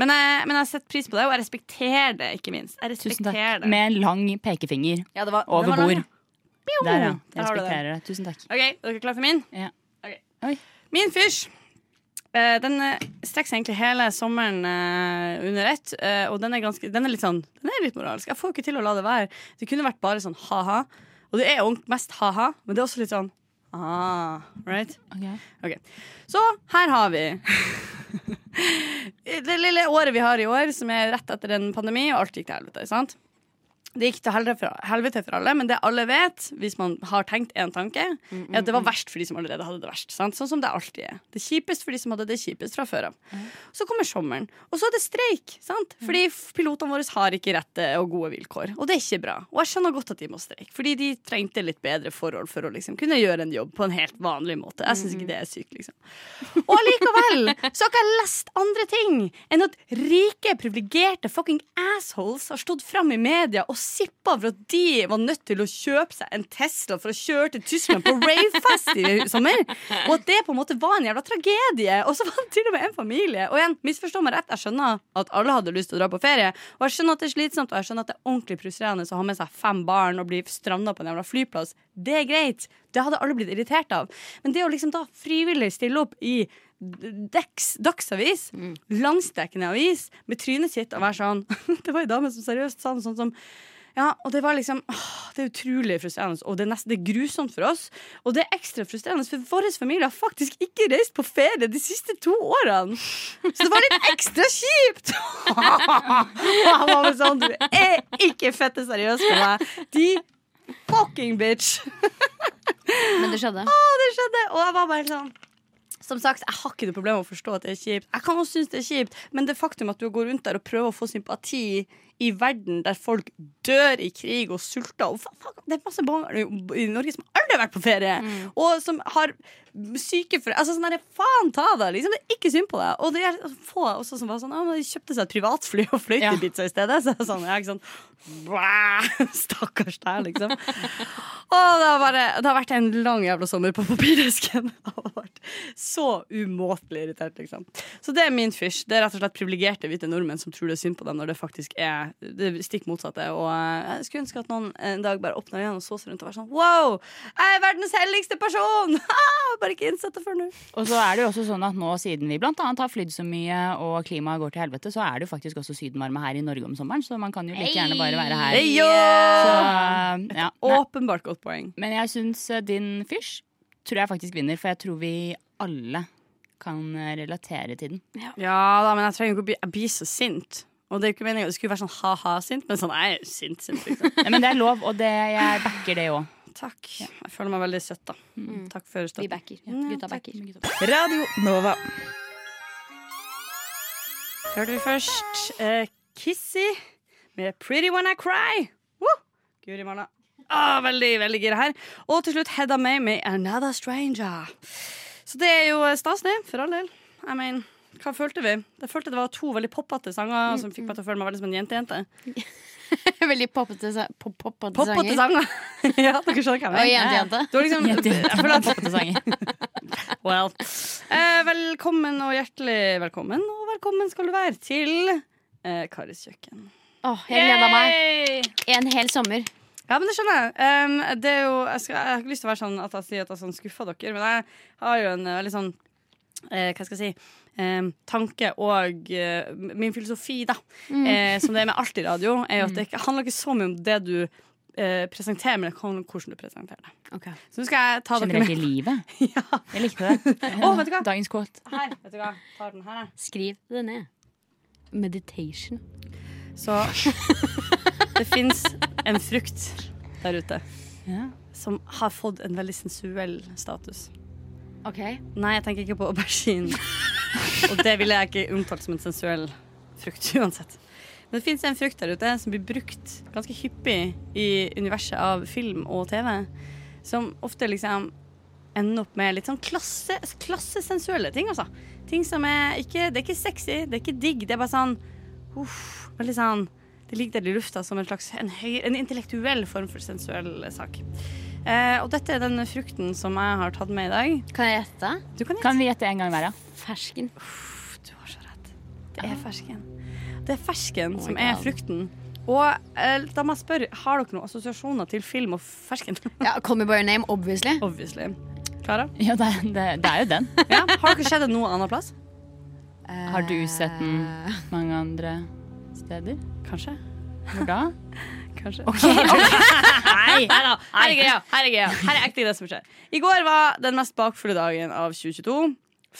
Men jeg, men jeg setter pris på det, og jeg respekterer det, ikke minst. Jeg respekterer det. Med en lang pekefinger Ja, det var, over var bord. Der, ja. Jeg respekterer det. Tusen takk. OK, er dere klare for min? Ja. Okay. Min fysj. eh, den eh, strekker seg egentlig hele sommeren eh, under ett, og den er, ganske, den er litt sånn Den er litt moralsk. Jeg får ikke til å la det være. Det kunne vært bare sånn ha-ha, og det er mest ha-ha, men det er også litt sånn ah, right? Ok. Så her har vi det lille året vi har i år, som er rett etter en pandemi, og alt gikk til helvete. sant? Det gikk til helvete for, alle, men det alle vet, hvis man har tenkt én tanke, er at det var verst for de som allerede hadde det verst. Sant? Sånn som det alltid er. Det kjipest for de som hadde det kjipest fra før av. Så kommer sommeren, og så er det streik. Sant? Fordi pilotene våre har ikke rette og gode vilkår. Og det er ikke bra. Og jeg skjønner godt at de må streike, fordi de trengte litt bedre forhold for å liksom kunne gjøre en jobb på en helt vanlig måte. Jeg syns ikke det er sykt, liksom. Og allikevel så har ikke jeg lest andre ting enn at rike, privilegerte fucking assholes har stått fram i media og sippa for at de var nødt til å kjøpe seg en Tesla for å kjøre til Tyskland på ravefest i sommer. Og at det på en måte var en jævla tragedie. Og så var det til og med en familie. Og igjen, misforstå meg rett, jeg skjønner at alle hadde lyst til å dra på ferie. Og jeg skjønner at det er slitsomt, og jeg skjønner at det er ordentlig frustrerende å ha med seg fem barn og bli stranda på en jævla flyplass. Det er greit. Det hadde alle blitt irritert av. Men det å liksom da frivillig stille opp i Deks, Dagsavis, landsdekkende avis, med trynet sitt og være sånn Det var ei dame som seriøst sa noe sånt som ja, og det var liksom åh, Det er utrolig frustrerende, og det er nesten det er grusomt for oss. Og det er ekstra frustrerende, for vår familie har faktisk ikke reist på ferie de siste to årene. Så det var litt ekstra kjipt! Han var sånn Du er ikke fette seriøs med meg. De fucking bitch. Men det skjedde. Å, det skjedde! Og jeg var bare sånn som sagt, Jeg har ikke noe problem med å forstå at det er kjipt. Jeg kan også synes det er kjipt Men det faktum at du går rundt der og prøver å få sympati i verden der folk dør i krig og sulter og fa- Det er masse barn i Norge som aldri har vært på ferie, og som har syke for, Altså sånn der, Faen ta deg! Liksom, det er ikke synd på deg. Og det er få også som var sånn ah, De kjøpte seg et privatfly og fløy til Ibiza i stedet. Så sånn, jeg er ikke sånn Stakkars deg, liksom. Og det har, bare, det har vært en lang jævla sommer på papiresken. Det har vært så umåtelig irritert, liksom. Så det er min fysj. Det er rett og slett privilegerte hvite nordmenn som tror det er synd på dem når det faktisk er det stikk motsatte. Og eh, jeg skulle ønske at noen en dag bare åpna øynene og så seg rundt og var sånn Wow! Jeg er verdens helligste person! Bare ikke innsett det før nå. Og så er det jo også sånn at nå siden vi blant annet har flydd så mye og klimaet går til helvete, så er det jo faktisk også sydenvarme her i Norge om sommeren, så man kan jo like gjerne bare være her. Hey, Så, ja. Et Åpenbart godt poeng. Men jeg syns eh, din fysj tror jeg faktisk vinner, for jeg tror vi alle kan eh, relatere til den. Ja da, men jeg trenger ikke å bli Jeg blir så sint. Og det er ikke meningen, det skulle være sånn ha-ha-sint, men sånn nei, er sint, sint, liksom. Nei, men det er lov, og det, jeg backer det òg. Takk. Jeg føler meg veldig søtt, da. Takk for Vi backer. backer. Gutta backer. Radio Nova. Hørte vi først eh, Kissy med Pretty When I Cry. Woo! Guri malla. Ah, veldig, veldig gira her. Og til slutt Hedda May med Another Stranger. Så det er jo stas, det. For all del. I mener, hva følte vi? Jeg følte det var to veldig poppete sanger som fikk meg til å føle meg veldig som en jentejente. Veldig poppete, pop, poppete Poppete sanger. sanger. ja, dere skjønner hva Og jeg mener. jente-jente. Liksom. Well. Eh, velkommen og hjertelig velkommen, og velkommen skal du være til eh, Karis kjøkken. Åh, jeg gleda meg. En hel sommer. Ja, men det skjønner jeg. Um, det er jo, jeg, skal, jeg har ikke lyst til å være sånn at jeg sier at jeg sånn skuffer dere, men jeg har jo en eh, veldig sånn eh, Hva skal jeg si? Tanke og eh, min filosofi, da, eh, som det er med alt i radio, er jo at det ikke, handler ikke så mye om det du eh, presenterer, men det hvordan du presenterer det. Så nå skal jeg ta dere Generelt i med. livet. Ja. Jeg likte det. Å, vet du hva? Dagens quote. Her, vet du hva? Tar den her. Skriv det ned. Meditation. Så det fins en frukt der ute Ja. som har fått en veldig sensuell status. Ok. Nei, jeg tenker ikke på aubergine. Og det ville jeg ikke omtalt som en sensuell frukt uansett. Men det fins en frukt der ute som blir brukt ganske hyppig i universet av film og TV. Som ofte liksom ender opp med litt sånn klasse, klassesensuelle ting, altså. Ting som er ikke Det er ikke sexy, det er ikke digg. Det er bare sånn uff, Veldig sånn Det ligger der i lufta som en slags en, høy, en intellektuell form for sensuell sak. Eh, og dette er den frukten som jeg har tatt med i dag. Kan jeg gjette? Du kan gjette. Kan vi gjette en gang hver, ja? Fersken. Du har så rett. Det er fersken. Det er fersken Oh som er frukten. Og eh, da må jeg spørre, har dere noen assosiasjoner til film og fersken? Ja, Call me by your name, obviously. Obviously. Klara? Ja, det, er- det, det er jo den. Ja. Har dere sett den noen annen plass? Har du sett den mange andre steder? Kanskje? Hvor da? Kanskje. Nei, her da. Her er greia. Her er greia. Her er ekte det som skjer. I går var den mest bakfulle dagen av 2022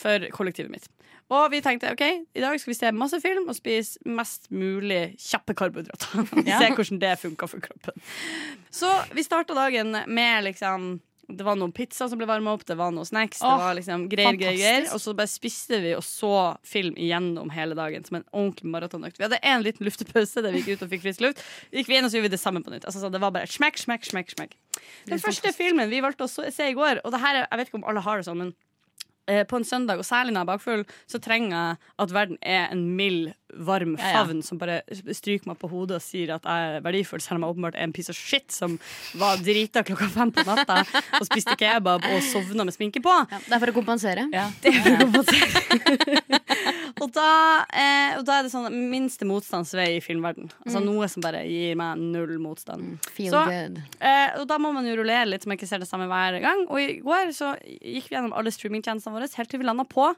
for kollektivet mitt. Og vi tenkte ok, i dag skal vi se masse film og spise mest mulig kjappe karbohydrater. Ja. Se hvordan det funka for kroppen. Så vi starta dagen med liksom det var noen pizza som ble varma opp, det var noen snacks. det var liksom greier, greier, greier. Og så bare spiste vi og så film igjennom hele dagen som en ordentlig maratonøkt. Vi hadde en liten luftepause der vi gikk ut og fikk frisk luft. Gikk vi inn og så gjorde vi det samme på nytt. Altså, så det var bare smekk, smekk, smekk, smekk. Den første filmen vi valgte å se i går, og det her, er- jeg vet ikke om alle har det sånn, men eh, på en søndag, og særlig når jeg er bakfull, så trenger jeg at verden er en mild varm Ja, ja. favn som bare stryker meg på hodet og sier at jeg er verdifull, selv om jeg åpenbart er en piece of shit som var drita klokka fem på natta og spiste kebab og sovna med sminke på. Ja, det er for å kompensere. Ja. Og da, eh, og da er det sånn minste motstandsvei i filmverden. Altså Noe som bare gir meg null motstand. Feel Så- good. Eh, og da må man jo rullere litt, så man ikke ser det samme hver gang. Og i går så gikk vi gjennom alle streamingtjenestene våre helt til vi landa på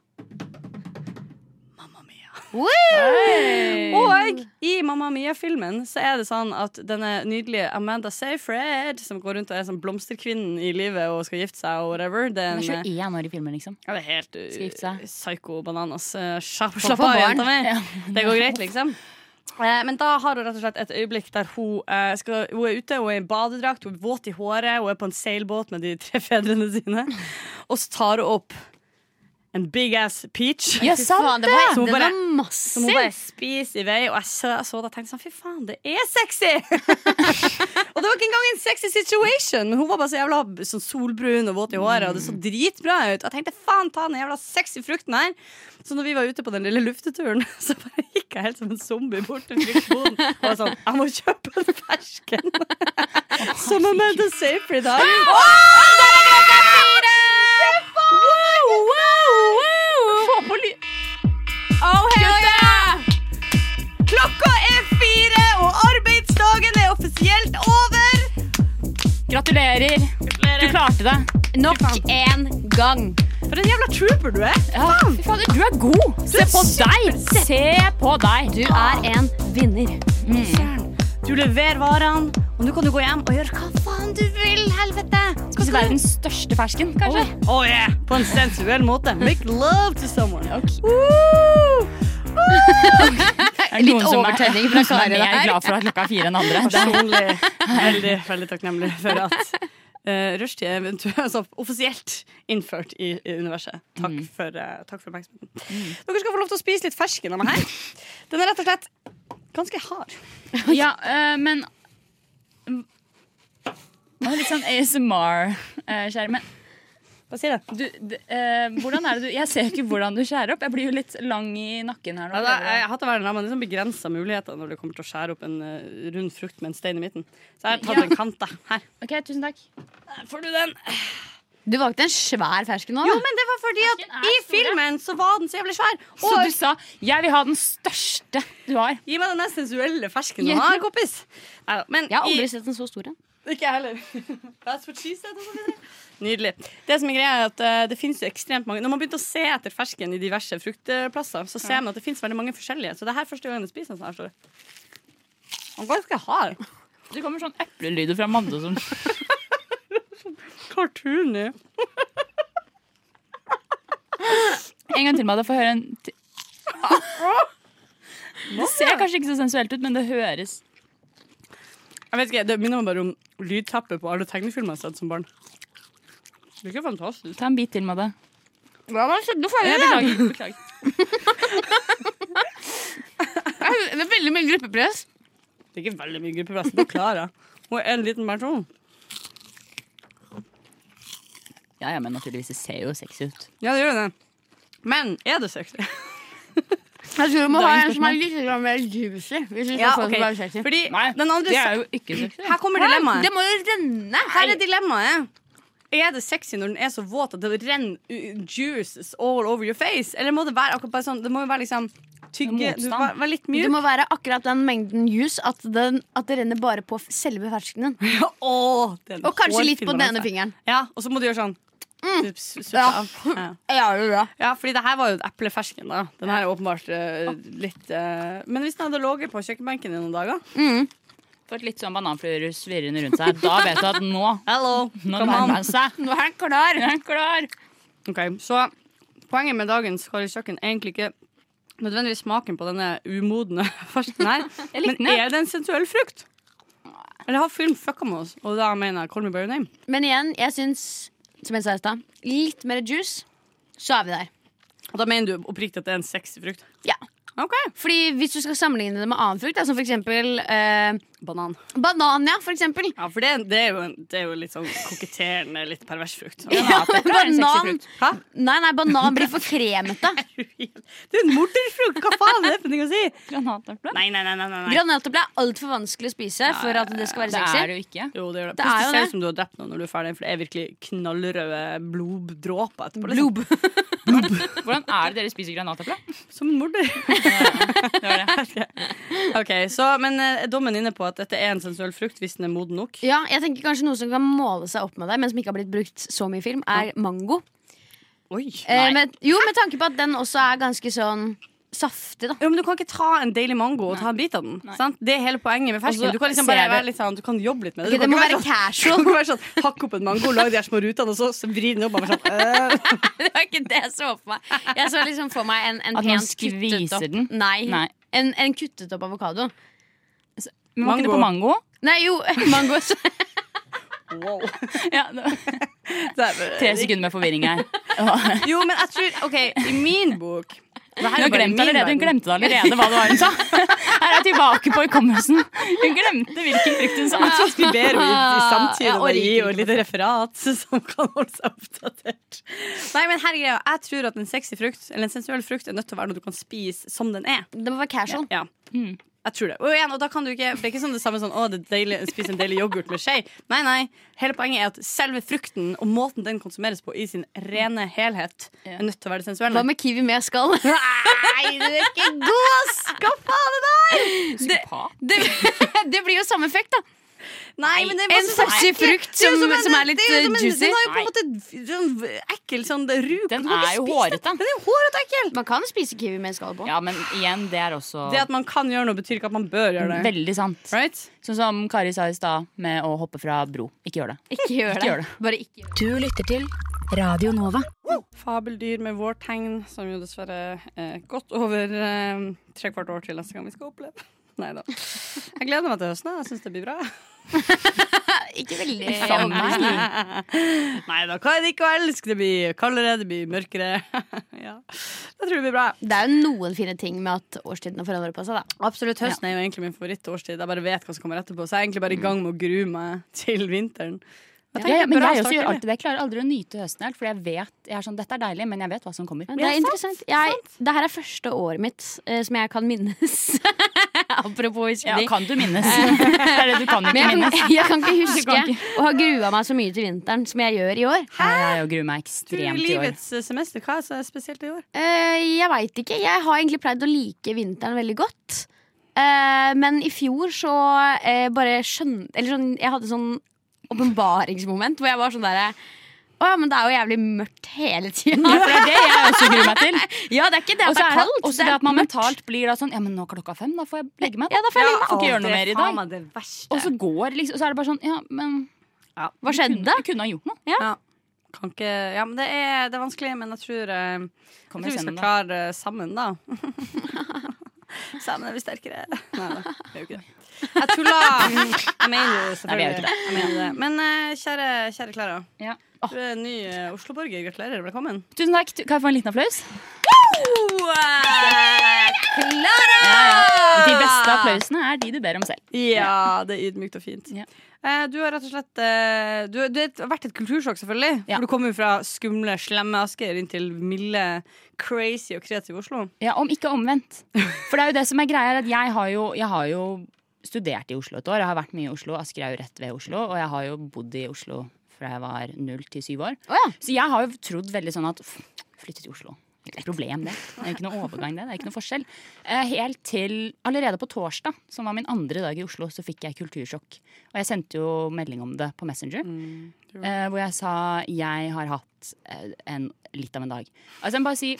Og i Mamma Mia-filmen så er det sånn at denne nydelige Amanda Seyfried, som går rundt og er sånn blomsterkvinnen i livet og skal gifte seg og whatever er Hun er 21 år i filmen, liksom. ja, det er helt uh, psycho bananas. Slapp slapp av, jenta mi. Det går greit, liksom. Eh, men da har hun rett og slett et øyeblikk der hun, eh, skal, hun er ute, hun er i badedrakt, hun er våt i håret, hun er på en seilbåt med de tre fedrene sine. Og så tar hun opp en big ass peach. Ja, sant det var, Som hun bare-. Som hun bare spiser i vei, og jeg så, så det og tenkte sånn Fy faen, det er sexy! og det var ikke engang en sexy situation. Hun var bare så jævla sånn solbrun og våt i håret, og det så dritbra ut. Og jeg tenkte faen, ta den jævla sexy frukten her. Så når vi var ute på den lille lufteturen, så bare gikk jeg helt som en zombie bort til fruktboden og var sånn Jeg må kjøpe en fersken. som Amanda wow, wow. Få på ly... Oh, hell yeah! Klokka er fire, og arbeidsdagen er offisielt over. Gratulerer. Du klarte det. Nok en gang. For en jævla trooper du er. Ja, fader, du er god. Se på deg. Se på deg. Du er en vinner. Du leverer varene, og nå kan du gå hjem og gjøre hva faen du vil. Helvete. Spise verdens største fersken, kanskje. Oh, yeah. På en sensuell måte. Make love to someone. Er det Litt noen som er- overtenning fra Kari der. Jeg er glad for at klokka er fire enn andre. Er- Personlig veldig, veldig takknemlig for at uh, rushtid er altså, offisielt innført i, i universet. Takk for, uh, takk for oppmerksomheten. Dere skal få lov til å spise litt fersken av meg her. Den er rett og slett ganske hard. Ja, uh, men Det var litt sånn ASMR Men Hva sier du? Du, øh, hvordan er det du Jeg ser ikke hvordan du skjærer opp. Jeg blir jo litt lang i nakken her nå. Ja, da, jeg har hatt det med liksom begrensa muligheter når det kommer til å skjære opp en uh, rund frukt med en stein i midten. Så jeg har tatt Ja. en kant. da. Her. Ok, tusen takk. Der får du den. Du valgte en svær fersken nå. Jo, men det var fordi at i filmen så var den så jævlig svær. Så du sa 'jeg vil ha den største du har'. gi meg den mest sensuelle fersken du har, kompis. Men Jeg har i- aldri sett en så stor en. Ikke jeg heller. That's what she said. og. Nydelig. Det som er greia er at uh, det finnes jo ekstremt mange Når man begynte å se etter fersken i diverse fruktplasser, så ser man at det finnes veldig mange forskjellige. Så det her er første gang jeg spiser en sånn her. står. Den er ganske hard. Det kommer sånn eplelyder fra Mande som Cartoony. En gang til, Madde. Få høre en Det ser kanskje ikke så sensuelt ut, men det høres. Jeg vet ikke, Det minner meg bare om lydtappet på alle tegnefilmer jeg har sett som barn. Det er ikke fantastisk. Ta en bit til, Madde. Ja, men Jeg det. beklager. beklager. Det er veldig mye gruppepress. Det er ikke veldig mye gruppepress. Det klarer jeg. Hun er en liten person. Ja, ja, men naturligvis. Det ser jo sexy ut. Ja, det gjør det. Men er det sexy? Jeg tror du må ha en som er litt grann mer juicy. Hvis du Ja, skal få ok. det være sexy. Fordi Nei, den andre Det er jo ikke sexy. Her kommer dilemmaet. Det må jo renne. Her er dilemmaet. Er det sexy når den er så våt at det renner juices all over your face? Eller må det være akkurat bare sånn Det må jo være liksom tygge Du være litt Det må være akkurat den mengden juice at, den, at det renner bare på selve ferskenen. Åh, det er en Og kanskje litt på den ene fingeren. Ja, og så må du gjøre sånn. Suppe Ja. Ja. Ja, det er det. ja, fordi det her var jo eplefersken. da Den her er åpenbart uh, litt uh, Men hvis den hadde ligget på kjøkkenbenken i noen dager Fått litt sånn bananfluer svirrende rundt seg. Da vet du at nå Hello, Nå nærmer han seg. Nå er den klar. Er han klar. Ok, Så poenget med dagens Kari kjøkken er egentlig ikke nødvendigvis smaken på denne umodne fersken her. Men den. er det en sensuell frukt? Eller har film fucka med oss? Og da mener jeg Call me by your name. Men igjen, jeg syns, som jeg sa i stad, litt mer juice, så er vi der. Og da mener du oppriktig at det er en sexy frukt? Ja. Okay. Fordi hvis du skal sammenligne det med annen frukt, da, som for eksempel eh, Banan. banan, ja, for eksempel. Ja, for det, det, er jo en, det er jo litt sånn koketterende, litt pervers frukt. Ja, dette en sexy banan. Hæ? Nei, nei, banan blir for kremete. Det er en morderfrukt! Hva faen er det for noe å si? Granateple? Nei, nei, nei. nei, nei. Granateple er altfor vanskelig å spise for at det skal være Det sexy. er det jo ikke. Jo, det gjør det. Det det jo ser det. ut som du har drept noen når du er ferdig, for det er virkelig knallrøde bloddråper etterpå. Liksom. Hvordan er det dere spiser granateple? Som en morder. Det var det. Ok, så, Men eh, dommen inne på at dette er en sensuell frukt hvis den er moden nok? Ja, jeg tenker kanskje Noe som kan måle seg opp med det, men som ikke har blitt brukt så mye i film, er mango. Oi. Eh, med, jo, med tanke på at den også er ganske sånn saftig, da. Jo, men Du kan ikke ta en deilig mango og ta en bit av den. Sant? Det er hele poenget med fersken. Du kan liksom bare være litt sånn Du kan jobbe litt med det. Okay, Du det må være, være sånn, du casual. kan ikke være sånn Hakke opp en mango, lage de her små rutene, og så vri den opp. Sånn, øh. Det var ikke det jeg så for meg. Jeg så liksom for meg en, en At pent kuttet opp den? Nei, Nei. En, en kuttet opp avokado. Men var ikke det på mango? Nei, jo, mango wow. Ja, tre sekunder med forvirring her. Jo, men jeg tror OK, i min bok Hun glemte allerede, hun glemte allerede hva det var hun sa. Her er jeg tilbake på hukommelsen. Hun glemte hvilken frukt hun sa. Jeg transkriberer jo henne i samtidig å og henne et lite referat som kan holde seg oppdatert. Nei, men her er greia. Jeg tror at en sexy frukt Eller en sensuell frukt er nødt til å være noe du kan spise som den er. Det må være casual. Ja. Mm. Jeg tror det. Og igjen, og da kan du ikke, for det er ikke sånn det samme sånn, å, det er deilig, spise en deilig yoghurt med skje. Nei, nei. Hele poenget er at selve frukten og måten den konsumeres på i sin rene helhet, er nødt til å være det sensuelle. Hva med kiwi med skall? Nei, du er ikke god! Hva faen er det? Psykopat. Det, det blir jo samme effekt, da. Nei, men det er En masse frukt er som, som er litt det juicy. Den har jo på en måte sånn ekkel sånn ruk. Den er jo hårete. Den. er jo ekkel. Man kan spise kiwi med skall på. Ja, men igjen, det er også Det at man kan gjøre noe, betyr ikke at man bør gjøre det. veldig sant. Right? Sånn som Kari sa i stad, med å hoppe fra bro. Ikke gjør det. Ikke gjør det. Ikke gjør det. Bare ikke gjør det. Du lytter til Radio Nova. Fabeldyr med vårtegn, som jo dessverre er godt over eh, tre kvart år til neste gang vi skal oppleve. Nei da. Jeg gleder meg til høsten. Jeg syns det blir bra. Ikke veldig Faen. Nei da, hva er det ikke å elske? Det blir kaldere, det blir mørkere. ja. Jeg tror det blir bra. Det er jo noen fine ting med at årstidene forandrer på seg, da. Absolutt, Høsten er jo egentlig min favorittårstid. Jeg bare vet hva som kommer etterpå. Så jeg er egentlig bare i gang med å grue meg til vinteren. Jeg Ja, ja, men jeg også gjør alltid det. Jeg klarer aldri å nyte høsten helt, for jeg vet jeg er sånn, dette er deilig, men jeg vet hva som kommer. Det er interessant. Jeg, det her er første året mitt uh, som jeg kan minnes. Apropos Ja, kan du minnes? det er det du kan ikke jeg kan, minnes. jeg kan ikke huske å ha grua meg så mye til vinteren som jeg gjør i år. Hæ? Jeg gruer meg Du, ekstremt i år. livets eh, semester, hva er så spesielt i år? Uh, jeg veit ikke. Jeg har egentlig pleid å like vinteren veldig godt. Uh, men i fjor så uh, bare skjønte Eller sånn, jeg hadde sånn åpenbaringsmoment hvor jeg var sånn derre Å ja, men det er jo jævlig mørkt hele tida. Ja, for det er det jeg også gruer meg til. Ja, det er ikke det at det er det kaldt. også det at man mentalt blir da sånn Ja, men nå er klokka fem, da får jeg legge meg. Ja, da får jeg legge meg. Får ikke gjøre noe mer i dag. Og så går liksom, og så er det bare sånn Ja, men Ja. Hva skjedde? du kunne ha gjort noe. Ja, Kan ikke, ja, men det er, det er vanskelig, men jeg tror, eh, jeg tror vi skal klare det sammen, da. sammen er vi sterkere. Nei da, det er jo ikke det. Jeg tulla. Jeg mener jo Nei, vi er selvfølgelig ikke det. Jeg mener det. Men eh, kjære, kjære Klara. Ja. Du er ny eh, Oslo-borger. Gratulerer. Velkommen. Tusen takk. Kan jeg få en liten applaus? Klara! Ja. De beste applausene er de du ber om selv. Ja, det er ydmykt og fint. Ja. Eh, Du har rett og slett eh, Du, du har vært et kultursjokk, selvfølgelig. Ja. For du kommer jo fra skumle, slemme Asker inn til milde, crazy og kreative Oslo. Ja, Om ikke omvendt. For det er jo det som er greia, at jeg har jo, jeg har jo studert i Oslo et år. Jeg har vært mye i Oslo. Asker er jo rett ved Oslo. Og jeg har jo bodd i Oslo fra jeg var null til syv år. Oh, ja. Så jeg har jo trodd veldig sånn at flytte til Oslo. Det er ikke noe problem, det. Det er ikke noe overgang, det. Det er ikke noe forskjell. Eh, Helt til allerede på torsdag, som var min andre dag i Oslo, så fikk jeg kultursjokk. Og jeg sendte jo melding om det på Messenger, eh, hvor jeg sa jeg har hatt eh, en, litt av en dag. Altså jeg må bare si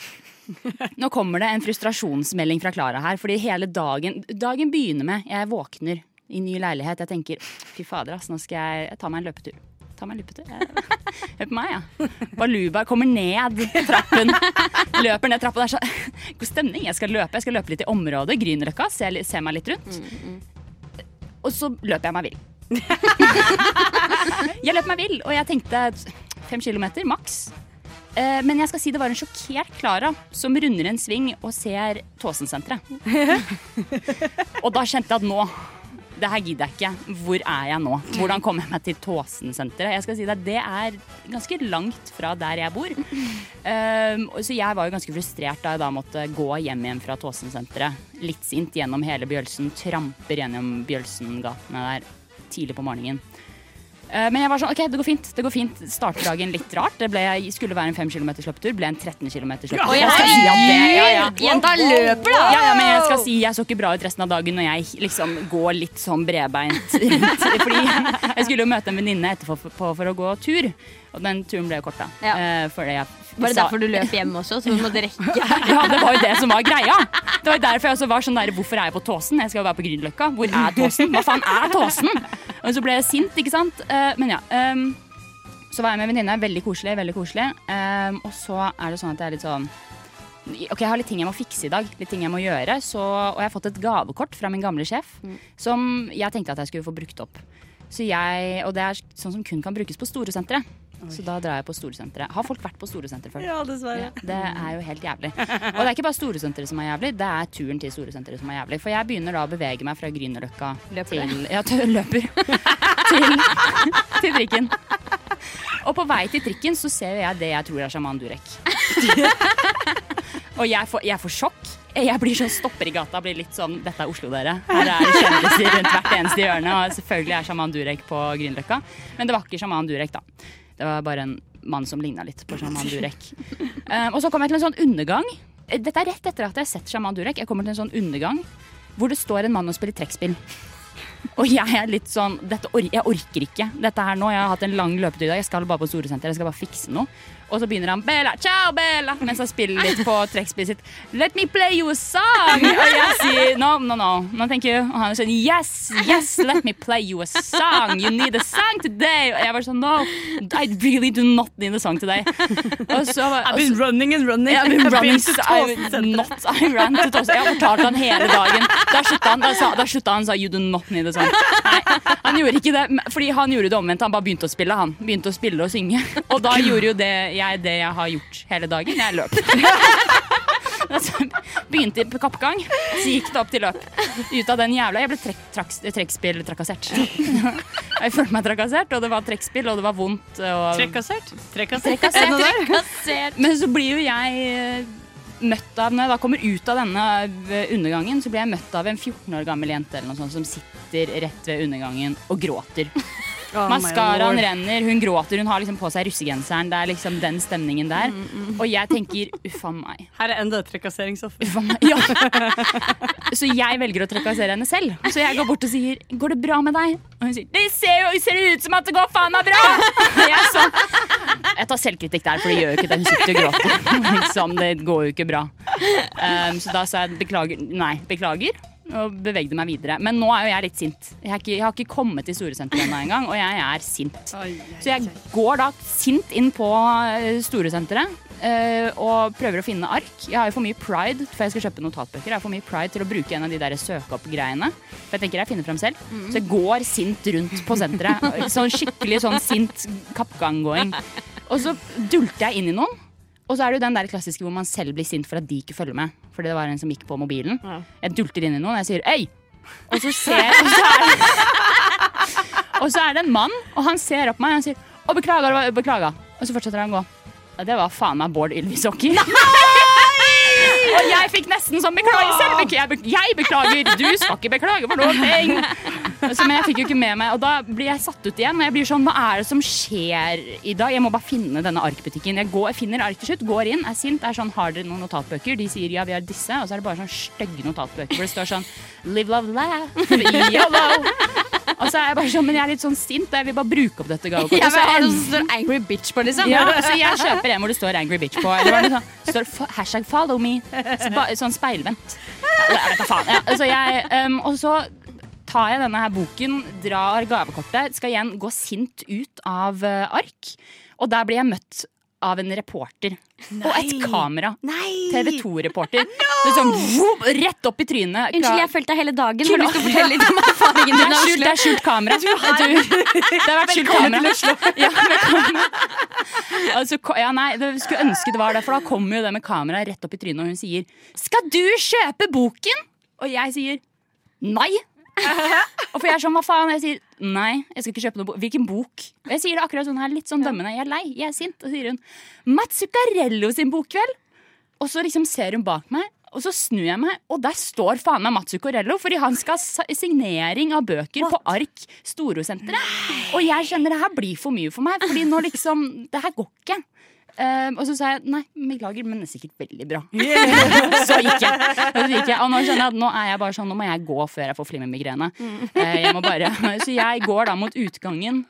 Nå kommer det en frustrasjonsmelding fra Klara her, fordi hele dagen Dagen begynner med jeg våkner i ny leilighet. Jeg tenker fy fader, ass, nå skal jeg ta meg en løpetur. Ta meg en løpetur. Hør på meg, ja. Baluba kommer ned trappen. Løper ned trappa. Det er så god stemning. Jeg skal løpe Jeg skal løpe litt i området. Grünerløkka. Se, se meg litt rundt. Og så løper jeg meg vill. jeg løper meg vill, og jeg tenkte fem kilometer maks. Eh, Men jeg skal si det var en sjokkert Klara som runder en sving og ser Tåsensenteret. og da kjente jeg at nå det her gidder jeg ikke. Hvor er jeg nå? Hvordan kommer jeg meg til Tåsensenteret? Jeg skal si deg, Det er ganske langt fra der jeg bor. Um, så jeg var jo ganske frustrert da jeg da måtte gå hjem igjen fra Tåsensenteret. Litt sint gjennom hele Bjølsen. Tramper gjennom Bjølsengatene der tidlig på morgenen. Eh, Men jeg var sånn, ok, det går fint. det går fint Starter dagen litt rart. Det ble, skulle være en 5 km løptur, ble en 13 km løptur. Oi, Jeg skal si at det, ja, ja. Jenta løper, da! Ja, ja, men jeg skal si jeg så ikke bra ut resten av dagen når jeg liksom går litt sånn bredbeint. Fordi jeg skulle jo møte en venninne etterpå for, for å gå tur, og den turen ble jo kort. Ja. Eh, Var det derfor du løp hjem også? Så du måtte rekke ja, det var jo det som var greia. Det var derfor jeg også var sånn der, Hvorfor er jeg på Tåsen? Jeg skal jo være på Grünerløkka. Hvor er Tåsen? Hva faen er Tåsen? Og så ble jeg sint, ikke sant. Eh, men ja. ehm, så var jeg med en venninne. Veldig koselig. veldig koselig. Ehm, og så er det sånn at jeg er litt sånn Ok, Jeg har litt ting jeg må fikse i dag. Litt ting jeg må gjøre så, Og jeg har fått et gavekort fra min gamle sjef som jeg tenkte at jeg skulle få brukt opp. Så jeg, Og det er sånn som kun kan brukes på Så da drar jeg på Storesenteret. Har folk vært på Storesenteret før? Ja, dessverre. Ja, det er jo helt jævlig. Og det er ikke bare Storesenteret som er jævlig, det er turen til Storesenteret som er jævlig. For jeg begynner da å bevege meg fra Grünerløkka til Ja, løper. til, til trikken. Og på vei til trikken så ser jeg det jeg tror er sjaman Durek. Og jeg får, jeg får sjokk. Jeg blir sånn stopper i gata. Blir litt sånn Dette er Oslo, dere. Her er kjendiser rundt hvert eneste hjørne. Og selvfølgelig er sjaman Durek på Grünerløkka. Men det var ikke sjaman Durek, da. Det var bare en mann som ligna litt på sjaman Durek. Um, og så kom jeg til en sånn undergang. Dette er rett etter at jeg har sett sjaman Durek. Jeg kommer til en sånn undergang hvor det står en mann og spiller trekkspill. Og jeg er litt sånn or Jeg orker ikke dette her nå. Jeg har hatt en lang løpetur i dag. Jeg skal bare på Storesenteret. Jeg skal bare fikse noe. Og så begynner han Bella, ciao Bella mens han spiller litt på trekkspillet sitt. Let me play you a song! Og jeg sier no, no, no. no thank you. Og han er sånn yes, yes, let me play you a song. You need a song today. Og jeg var sånn no, I really do not need a song today. Og så var, I've been running and running. I've been running to not, I ran to Tåsen. Jeg har fortalt han hele dagen. Da slutta han, da sa, da slutta han sa you do not need a song. Nei, han gjorde ikke det, fordi han gjorde det omvendt. Han bare begynte å spille, han. Begynte å spille og synge. Og da gjorde jo det jeg det jeg har gjort hele dagen. Jeg løp. Begynte i kappgang, så gikk det opp til løp. Ut av den jævla Jeg ble trekk, trekkspill-trakassert. Jeg følte meg trakassert, og det var trekkspill, og det var vondt. Og Trekassert. Trekassert. Trekassert. Men så blir jo jeg eh, møtt av Når jeg da kommer ut av denne eh, undergangen, så blir jeg møtt av en 14 år gammel jente eller noe sånt som sitter rett ved undergangen og gråter. Oh Maskaraen renner, hun gråter, hun har liksom på seg russegenseren. Det er liksom den stemningen der. Og jeg tenker uffa meg. Her er enda et trakasseringsoffer. Ja. Så jeg velger å trakassere henne selv. Så jeg går bort og sier 'Går det bra med deg?' Og hun sier 'Det ser jo ser ut som at det går faen meg bra'. Jeg, er sånn, jeg tar selvkritikk der, for det gjør jo ikke det. Hun sitter og gråter. Liksom, det går jo ikke bra. Um, så da sa jeg beklager. Nei, beklager. Og bevegde meg videre. Men nå er jo jeg litt sint. Jeg har ikke, jeg har ikke kommet til Storesenteret ennå engang, og jeg er sint. Så jeg går da sint inn på eh, Storesenteret eh, og prøver å finne ark. Jeg har jo for mye pride, for jeg skal kjøpe notatbøker. Jeg har for mye pride til å bruke en av de der søke opp-greiene. For jeg tenker jeg finner frem selv. Så jeg går sint rundt på senteret. Sånn skikkelig sånn sint kappganggåing. Og så dulter jeg inn i noen. Og så er det jo den der klassiske hvor man selv blir sint for at de ikke følger med. Fordi det var en som gikk på mobilen. Jeg dulter inn i noen, og jeg sier 'øy'. Og så ser og så er det, og så er det en mann, og han ser opp på meg og han sier 'å, beklager, beklager'. Og så fortsetter han å gå. Ja, det var faen meg Bård Ylvis Hockey. Og jeg fikk nesten sånn beklager selv. Jeg beklager, du skal ikke beklage for noen ting. Så, men jeg fikk jo ikke med meg, og da blir jeg satt ut igjen. Og jeg blir sånn, hva er det som skjer i dag? Jeg må bare finne denne arkbutikken. Jeg, går, jeg finner ark til slutt, går inn, er sint, er sånn, har dere noen notatbøker? De sier ja, vi har disse, og så er det bare sånn stygge notatbøker hvor det står sånn live, love, laugh, yolo. Og så er jeg bare sånn, men jeg er litt sånn sint, og jeg vil bare bruke opp dette gavekortet. Ja, er det noe som står angry bitch på, liksom? ja, så jeg kjøper en hvor det står 'angry bitch' på. Eller det sånn, står hashtag 'follow me'. Så sånn speilvendt. Ja, så jeg, um, og så tar jeg denne her boken, drar gavekortet, skal igjen gå sint ut av uh, ark. Og der blir jeg møtt av en reporter. Og et kamera. TV 2-reporter. Sånn, vroom, rett opp i trynet. Unnskyld, jeg fulgte deg hele dagen. Har du lyst til å fortelle litt om erfaringen Det din? er skjult, det er skjult kamera. Du, det har vært skjult kamera. Ja. Altså, ja, nei, det skulle ønske det var det, for da kommer jo det med kamera rett opp i trynet, og hun sier 'Skal du kjøpe boken?' Og jeg sier 'Nei'. Og for jeg er sånn, hva faen? Jeg sier nei, jeg skal ikke kjøpe noe bok. Hvilken bok? Og jeg sier det akkurat sånn her, litt sånn dømmende. Jeg er lei, jeg er sint. Og så sier hun Mats Zuccarello sin bokkveld. Og så liksom ser hun bak meg, og så snur jeg meg, og der står faen meg Mats Zuccarello. Fordi han skal ha signering av bøker på Ark Storosenteret. Og jeg kjenner det her blir for mye for meg, fordi nå liksom Det her går ikke. Um, og så sa jeg nei, beklager, men det er sikkert veldig bra. så gikk jeg. Så gikk jeg. og nå skjønner jeg at nå er jeg bare sånn, nå må jeg gå før jeg får flimmermigrene. Uh, bare, så jeg går da mot utgangen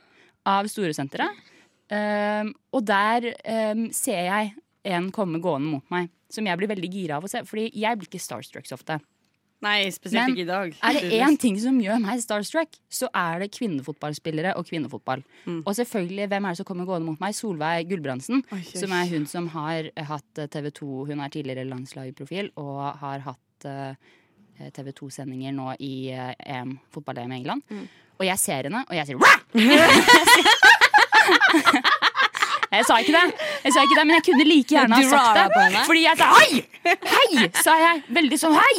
av Storesenteret. Um, og der um, ser jeg en komme gående mot meg, som jeg blir veldig gira av å se. Fordi jeg blir ikke starstruck så ofte. Nei, spesielt Men ikke i dag. Er det én ting som gjør meg starstruck, så er det kvinnefotballspillere og kvinnefotball. Mm. Og selvfølgelig, hvem er det som kommer gående mot meg? Solveig Gulbrandsen. Oi, oi. Som er hun som har hatt TV 2 Hun er tidligere landslagsprofil og har hatt uh, TV 2-sendinger nå i uh, EM, fotball-EM i England. Mm. Og jeg ser henne, og jeg sier! Jeg sa ikke det, jeg sa ikke det, men jeg kunne like gjerne ha sagt det. Fordi jeg sa hei! Hei! sa jeg. Veldig sånn hei!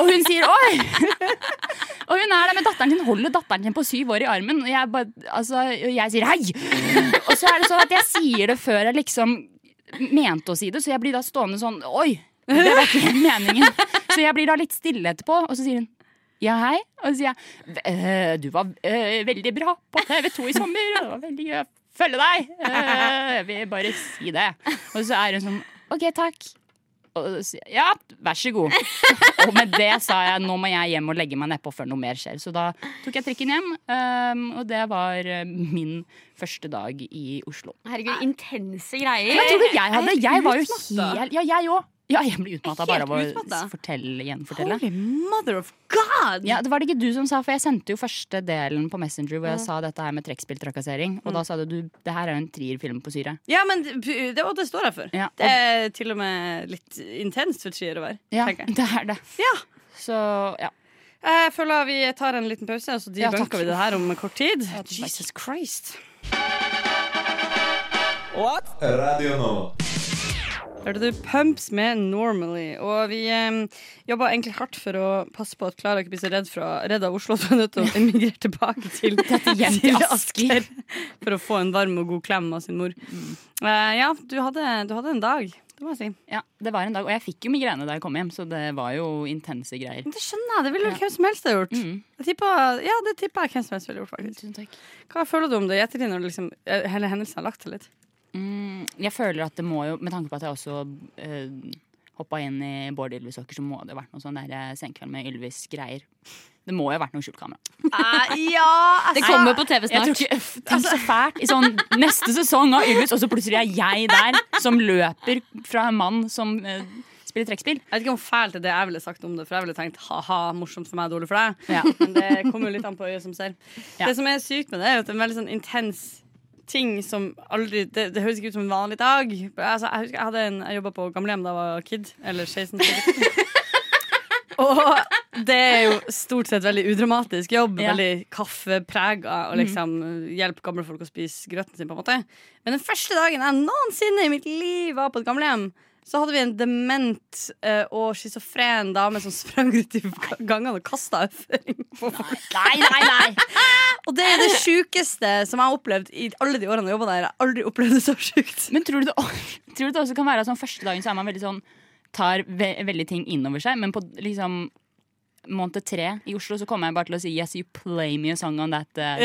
Og hun sier oi! Og hun er der med datteren sin, holder datteren sin på syv år i armen. Og jeg, bare, altså, jeg sier hei! Og så er det sånn at jeg sier det før jeg liksom mente å si det, så jeg blir da stående sånn oi! Det var ikke meningen. Så jeg blir da litt stille etterpå, og så sier hun ja, hei. Og så sier jeg «Øh, du var øh, veldig bra på TV 2 i sommer. Det var veldig gøy følge deg. Øh, jeg vil bare si det. Og så er hun sånn OK, takk. Og så ja, vær så god. Og med det sa jeg nå må jeg hjem og legge meg nedpå før noe mer skjer. Så da tok jeg trikken hjem, og det var øh, min første dag i Oslo. Herregud, intense greier. Hva tror du jeg hadde? Jeg var jo helt Ja, jeg òg. Ja, jeg blir utmatta bare av å fortelle, gjenfortelle. Holy mother of God! Ja, det var det ikke du som sa, for jeg sendte jo første delen på Messenger hvor jeg sa dette her med trekkspilltrakassering. Og da sa du, det her er jo en trierfilm på syre. Ja, men det, det, og det står jeg for. Ja, Det er til og med litt intenst for trier å være. Ja, det er det. Ja. Så ja. Jeg føler vi tar en liten pause, og så Ja, debunker vi det her om kort tid. Jesus Christ. What? Radio Nova. Hørte du Pumps med Normally? Og vi um, jobba egentlig hardt for å passe på at Klara ikke blir så redd, fra, redd av Oslo at hun er nødt til å emigrere tilbake til, hjem til Asker. For å få en varm og god klem av sin mor. Eh, ja, du hadde, du hadde en dag, det må jeg si. ja, det var en dag. Og jeg fikk jo migrene da jeg kom hjem, så det var jo intense greier. Det skjønner jeg, det ville ja. hvem som helst ha gjort. Mm. Jeg tipper, ja, det tipper jeg hvem som helst ville gjort, faktisk. Hva føler du om det i ettertid, når liksom, eh, hele hendelsen har lagt seg litt? Mm, jeg føler at det må jo, med tanke på at jeg også uh, hoppa inn i Bård Ylvis-åker, så må det ha vært noe sånn der eh, senkveld med Ylvis-greier. Det må jo ha vært noe skjult kamera. ja, Det kommer på TV Jeg tror snart. ikke, Tenk så fælt. I sånn neste sesong av Ylvis, og så plutselig er jeg der som løper fra en mann som uh, spiller trekkspill. Jeg vet ikke om fælt er det jeg ville sagt om det, for jeg ville tenkt ha-ha, morsomt for meg, dårlig for deg. Ja. Men det kommer jo litt an på øyet som ser. Ja. Det som er sykt med det, er jo at det er en veldig sånn intens ting som aldri Det, det høres ikke ut som en vanlig dag. Altså, jeg husker jeg hadde en Jeg jobba på gamlehjem da jeg var kid. Eller 16. Og det er jo stort sett veldig udramatisk jobb. Ja. Veldig kaffeprega. Og liksom hjelpe gamle folk å spise grøten sin. på en måte Men den første dagen jeg noensinne i mitt liv var på et gamlehjem, så hadde vi en dement eh, og schizofren dame som sprang ut i gangene og kasta avføring på folk. Nei, nei, nei! Og det er det sjukeste som jeg har opplevd i alle de årene jeg jobba der. Jeg har aldri opplevd det så sjukt. Men tror du det, tror du det også kan være sånn første dagen så er man veldig sånn tar ve veldig ting innover seg, men på liksom måned tre i Oslo så kommer jeg bare til å si Yes, you play me a song on that uh.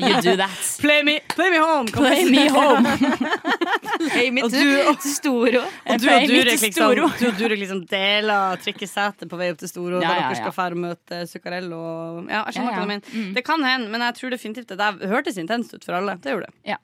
You do that. Play me, play me home! Play me home. Og du og, Storo. og, du, og me Durek liksom, Du du og Durek liksom deler trikkesetet på vei opp til Storo. Ja, Da ja, dere skal ja. fære og møte Zuccarello. Ja, jeg skjønner Ja, ja. hva du mener. Mm. Det kan hende, men jeg tror definitivt det der hørtes intenst ut for alle. Det gjorde det. Ja.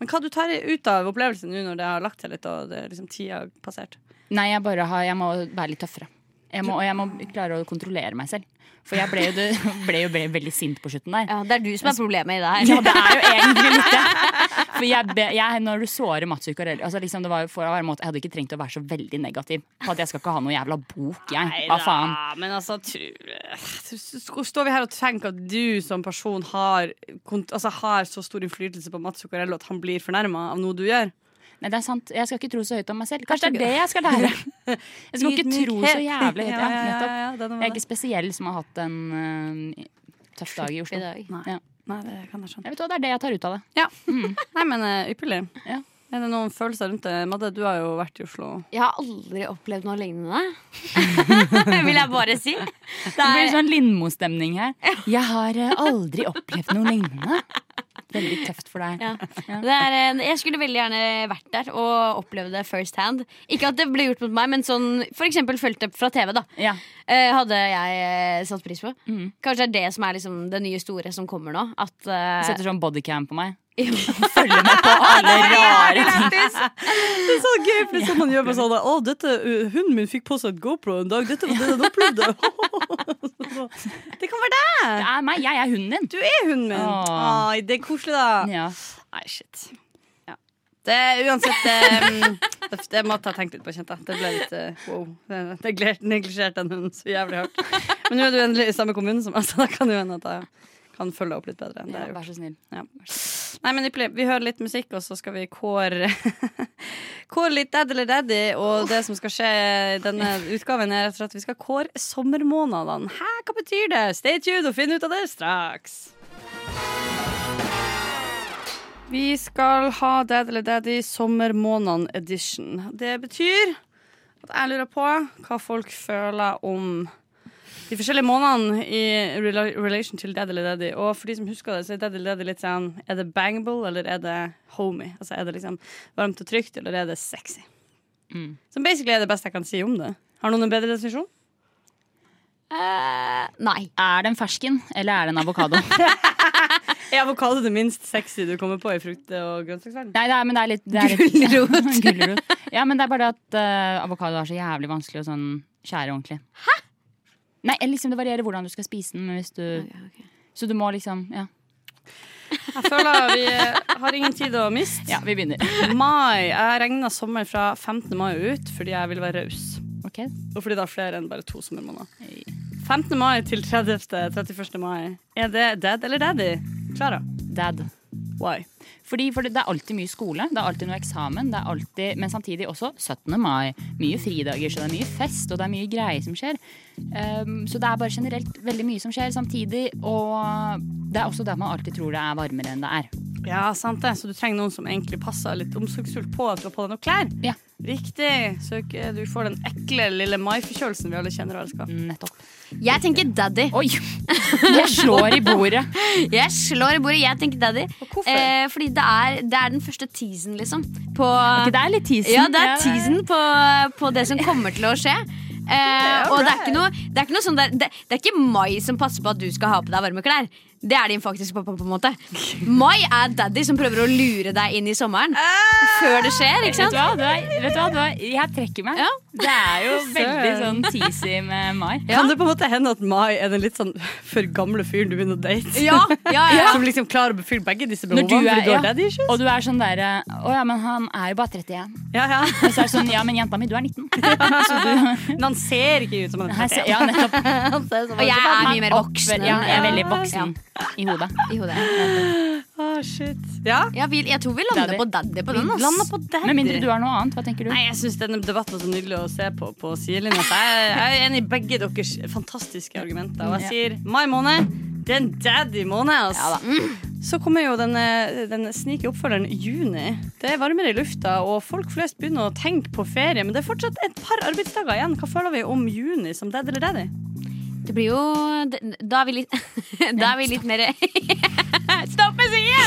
Men hva du tar ut av opplevelsen nå når det har lagt seg litt og det liksom tida har passert? Nei, jeg bare har, jeg må være litt tøffere. Jeg må, og jeg må klare å kontrollere meg selv. For jeg ble jo, det, ble jo ble veldig sint på slutten der. Ja, det er du som er problemet i det her. Ja, det er jo egentlig litt det. For jeg, jeg, når du sårer Mats Zuccarelli altså liksom det var for å være måte, Jeg hadde ikke trengt å være så veldig negativ. For at jeg skal ikke ha noe jævla bok, jeg. Hva faen? Men altså, står vi her og tenker at du som person har, altså, har så stor innflytelse på Mats Zuccarello at han blir fornærma av noe du gjør? Nei, det er sant. Jeg skal ikke tro så høyt om meg selv. Kanskje det er det jeg skal lære. Jeg skal ikke tro så jævlig høyt. Ja, nettopp. er Jeg er ikke spesiell som har hatt en uh, tøff dag i Oslo. Nei. Ja. Nei, det kan jeg skjønne. Jeg vet hva, Det er det jeg tar ut av det. Ja. Nei, men uh, ypperlig. Ja. Er det noen følelser rundt det? Madde, du har jo vært i Oslo. Jeg har aldri opplevd noe lignende. Vil jeg bare si. Det Det blir er, sånn Lindmo-stemning her. Jeg har eh, aldri opplevd noe lignende. Veldig tøft for deg. ja. det er, eh, jeg skulle veldig gjerne vært der og opplevd det first hand. Ikke at det ble gjort mot meg, men sånn eksempel fulgt opp fra TV. da Ja. eh, Hadde jeg eh, satt pris på. Mm. Kanskje det er det som er liksom det nye store som kommer nå. At eh, Setter sånn bodycam på meg. Følger med på alle rare ting. Det er så gøy, for sånn man gjør på sånn Å, dette, hunden min fikk på seg et GoPro en dag. Dette var det den opplevde. det kan være deg! Det er meg. Jeg er hunden din. Du er hunden min. Åh. Ai, det er koselig, da. Ja. Nei, shit. Ja. Det er uansett um, det, det måtte jeg tenkt litt på, kjente jeg. Det ble litt uh, wow. Det- Neglisjert den hunden så jævlig hardt. Men nå er du endelig i samme kommune som meg, så da kan det hende at jeg kan følge opp litt bedre. enn det jeg har Ja, gjort. vær så snill. Ja. Nei, men. Vi hører litt musikk, og så skal vi kåre Kåre litt dad eller daddy. Og det som skal skje i denne utgaven, er rett og slett vi skal kåre sommermånedene. Hæ, hva betyr det? Stay tuned og finn ut av det straks. Vi skal ha Dad eller Daddy sommermånedene edition. Det betyr at jeg lurer på hva folk føler om de forskjellige månedene i relation til Daddy eller Daddy. Og for de som husker det, så er Daddy eller Daddy litt sånn Er det bangable, eller er det homie? Altså er det liksom varmt og trygt, eller er det sexy? Mm. Som basically er det beste jeg kan si om det. Har noen en bedre definisjon? Uh, Nei. Er det en fersken, eller er det en avokado? Er avokado det minst sexy du kommer på i frukt- og grønnsaksverden? Nei, det er, men det er litt det er litt- Gulrot. Ja, men det er bare det at uh, avokado er så jævlig vanskelig å sånn skjære ordentlig. Hæ? Nei, liksom Det varierer hvordan du skal spise den. Men hvis du, Så du må liksom Ja, Jeg føler vi eh, har ingen tid å miste. ja vi begynner. Mai. Jeg regna sommer fra 15. mai ut fordi jeg vil være raus. Okay. Og fordi det er flere enn bare to sommermåneder. 15. mai til 30. 31. mai. Er det dad eller daddy? Klara? Dad. Why? Fordi for det, det er alltid mye skole, det er alltid noe eksamen, det er alltid, men samtidig også 17. mai. Mye fridager, så det er mye fest, og det er mye greier som skjer. Um, så det er bare generelt veldig mye som skjer samtidig, og det er også det man alltid tror det er varmere enn det er. Ja, sant det. Så du trenger noen som egentlig passer litt omsorgsfullt på at du har på deg noen klær? Ja. Riktig. Så ikke du får den ekle lille maiforkjølelsen vi alle kjenner og elsker. Nettopp. Jeg tenker daddy. Oi! Jeg slår i bordet. Jeg slår i bordet. Jeg tenker daddy. hvorfor? Eh, fordi det er, det er den første teasen, liksom. På, okay, det er litt teasen. ja, det er teasen på, på det som kommer til å skje. Eh, og det er ikke noe, det er ikke noe sånn der, det, det er ikke Mai som passer på at du skal ha på deg varme klær. Det er din faktisk pappa, på en måte. Mai er daddy som prøver å lure deg inn i sommeren. Før det skjer, ikke Vet du hva? Du er, vet du hva? Du er, jeg trekker meg. Ja. Det er jo veldig sånn teasy med Mai. Kan det på en måte hende at Mai er den litt sånn for gamle fyren du begynner å date? Ja, ja, ja. Som liksom klarer å befylle begge disse behovene du er, du ja, daddy issues? og du er sånn derre Å ja, men han er jo bare 31. Ja, ja. Og så er det sånn Ja, men jenta mi, du er 19. Så du Men han ser ikke ut som han er 31. Ja, nettopp. Og jeg er mye mer voksen. Ja, jeg er veldig Ja. voksen i hodet. I hodet. Oh, shit. Ja? Ja, vi, jeg tror vi lander Daddy. på daddy på den. ass. Landa på daddy. Med mindre du er noe annet. Hva tenker du? Nei, jeg syns denne debatten var så nydelig å se på på sidelinja. Jeg, jeg er enig i begge deres fantastiske argumenter. Og jeg Ja. sier mai måned. Det er en daddy-måned. Altså. Så kommer jo den, den snike oppfølgeren juni. Det er varmere i lufta, og folk flest begynner å tenke på ferie. Men det er fortsatt et par arbeidsdager igjen. Hva føler vi om juni som daddy eller daddy? Det blir jo Da er vi litt Da er vi litt mer Stopp musikken!